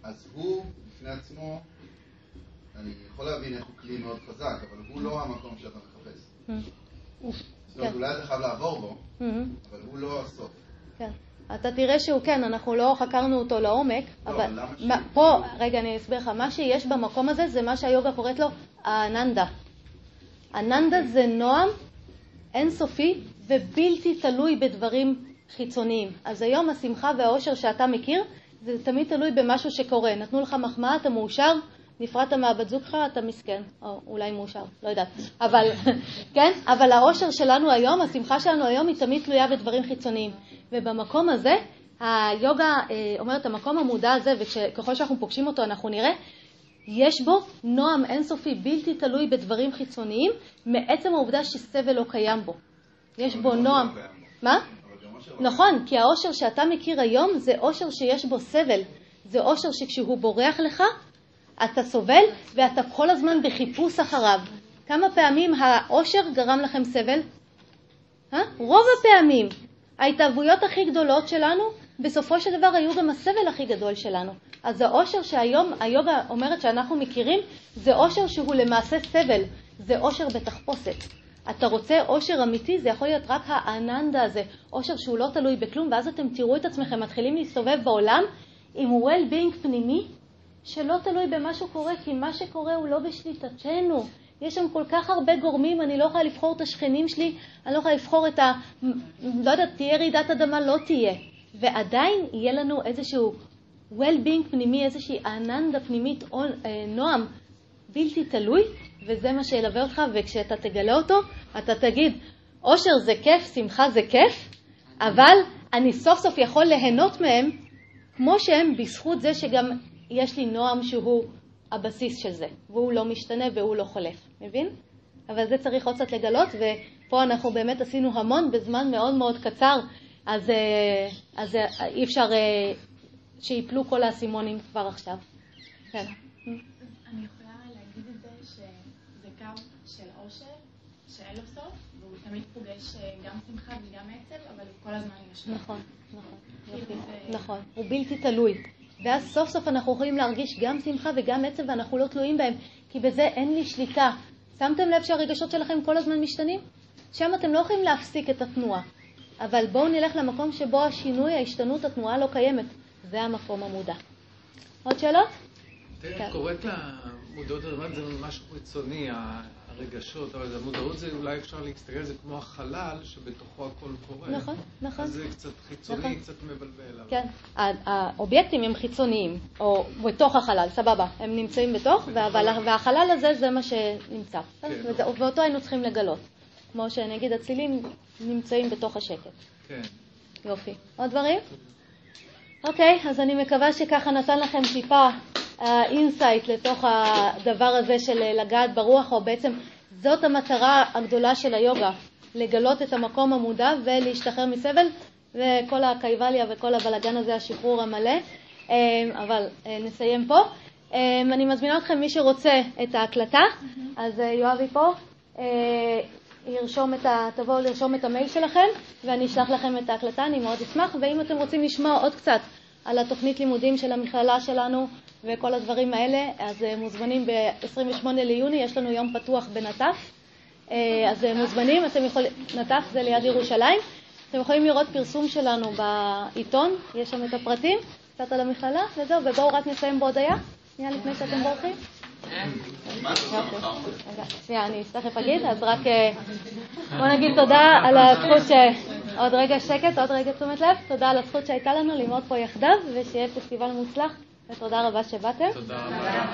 אז הוא, בפני עצמו, אני יכול להבין איך הוא כלי מאוד חזק, אבל הוא לא המקום שאתה מחפש. זאת אומרת, אולי אתה חייב לעבור בו, אבל הוא לא הסוף. כן. אתה תראה שהוא כן, אנחנו לא חקרנו אותו לעומק, אבל פה, רגע, אני אסביר לך, מה שיש במקום הזה זה מה שהיוגה קוראת לו האננדה. אננדה זה נועם אינסופי ובלתי תלוי בדברים חיצוניים. אז היום השמחה והאושר שאתה מכיר, זה תמיד תלוי במשהו שקורה. נתנו לך מחמאה, אתה מאושר, נפרדת מהבת זוג שלך, אתה מסכן, או אולי מאושר, לא יודעת. אבל, [laughs] כן? אבל האושר שלנו היום, השמחה שלנו היום, היא תמיד תלויה בדברים חיצוניים. ובמקום הזה, היוגה אה, אומרת, המקום המודע הזה, וככל שאנחנו פוגשים אותו אנחנו נראה, יש בו נועם אינסופי בלתי תלוי בדברים חיצוניים, מעצם העובדה שסבל לא קיים בו. יש בו נועם. מה? נכון, כי האושר שאתה מכיר היום זה אושר שיש בו סבל. זה אושר שכשהוא בורח לך, אתה סובל ואתה כל הזמן בחיפוש אחריו. כמה פעמים האושר גרם לכם סבל? אה? רוב הפעמים. ההתאהבויות הכי גדולות שלנו, בסופו של דבר היו גם הסבל הכי גדול שלנו. אז האושר שהיום היוגה אומרת שאנחנו מכירים, זה אושר שהוא למעשה סבל, זה אושר בתחפושת. אתה רוצה אושר אמיתי, זה יכול להיות רק האננדה הזה, אושר שהוא לא תלוי בכלום, ואז אתם תראו את עצמכם מתחילים להסתובב בעולם עם well-being פנימי שלא תלוי במה שקורה, כי מה שקורה הוא לא בשליטתנו. יש שם כל כך הרבה גורמים, אני לא יכולה לבחור את השכנים שלי, אני לא יכולה לבחור את ה... לא יודעת, תהיה רעידת אדמה, לא תהיה. ועדיין יהיה לנו איזשהו well-being פנימי, איזושהי אננדה פנימית, אה, נועם בלתי תלוי, וזה מה שילווה אותך, וכשאתה תגלה אותו, אתה תגיד, אושר זה כיף, שמחה זה כיף, אבל אני סוף סוף יכול ליהנות מהם כמו שהם, בזכות זה שגם יש לי נועם שהוא הבסיס של זה, והוא לא משתנה והוא לא חולף, מבין? אבל זה צריך עוד קצת לגלות, ופה אנחנו באמת עשינו המון בזמן מאוד מאוד קצר, אז, אה, אז אה, אי אפשר אה, שיפלו כל האסימונים כבר עכשיו. כן. אני יכולה להגיד את זה שזה קו של עושר, שאין לו סוף, והוא תמיד פוגש גם שמחה וגם עצב, אבל הוא כל הזמן יש לו. נכון, נכון. נכון, הוא בלתי תלוי. ואז סוף סוף אנחנו יכולים להרגיש גם שמחה וגם עצב ואנחנו לא תלויים בהם, כי בזה אין לי שליטה. שמתם לב שהרגשות שלכם כל הזמן משתנים? שם אתם לא יכולים להפסיק את התנועה. אבל בואו נלך למקום שבו השינוי, ההשתנות, התנועה לא קיימת. זה המקום המודע. עוד שאלות? כן. קוראת למודעות, זה משהו חיצוני, הרגשות, אבל המודעות זה אולי אפשר להסתכל על זה כמו החלל שבתוכו הכל קורה. נכון, נכון. אז זה קצת חיצוני, נכון. קצת מבלבל. כן, האובייקטים הם חיצוניים, או בתוך החלל, סבבה, הם נמצאים בתוך, והחלל הזה זה מה שנמצא. כן. ואותו היינו צריכים לגלות. כמו שאני אגיד, הצלילים נמצאים בתוך השקט. כן. יופי. עוד דברים? אוקיי, אז אני מקווה שככה נתן לכם טיפה insight לתוך הדבר הזה של לגעת ברוח, או בעצם זאת המטרה הגדולה של היוגה, לגלות את המקום המודע ולהשתחרר מסבל, וכל הקייבליה וכל הבלגן הזה, השחרור המלא. אה, אבל אה, נסיים פה. אה, אני מזמינה אתכם, מי שרוצה את ההקלטה, אז יואבי פה, ירשום את ה... תבואו לרשום את המייל שלכם, ואני אשלח לכם את ההקלטה, אני מאוד אשמח. ואם אתם רוצים לשמוע עוד קצת על התוכנית לימודים של המכללה שלנו וכל הדברים האלה, אז אה, מוזמנים ב-28 ליוני, יש לנו יום פתוח בנטף, אה, אז אה, מוזמנים, אתם יכולים, נטף זה ליד ירושלים, אתם יכולים לראות פרסום שלנו בעיתון, יש שם את הפרטים, קצת על המכללה, וזהו, ובואו רק נסיים בהודיה, שנייה לפני שאתם בורחים. שנייה, אני תכף אגיד, אז רק בואו נגיד תודה על הזכות ש... עוד רגע שקט, עוד רגע תשומת לב. תודה על הזכות שהייתה לנו ללמוד פה יחדיו, ושיהיה פסטיבל מוצלח, ותודה רבה שבאתם. תודה רבה.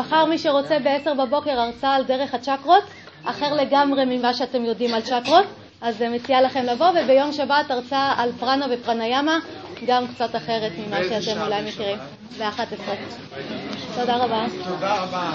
מחר מי שרוצה ב-10 בבוקר הרצאה על דרך הצ'קרות, אחר לגמרי ממה שאתם יודעים על צ'קרות, אז מציעה לכם לבוא, וביום שבת הרצאה על פרנה ופרניאמה, גם קצת אחרת ממה שאתם אולי מכירים, ב-11. תודה רבה. תודה רבה.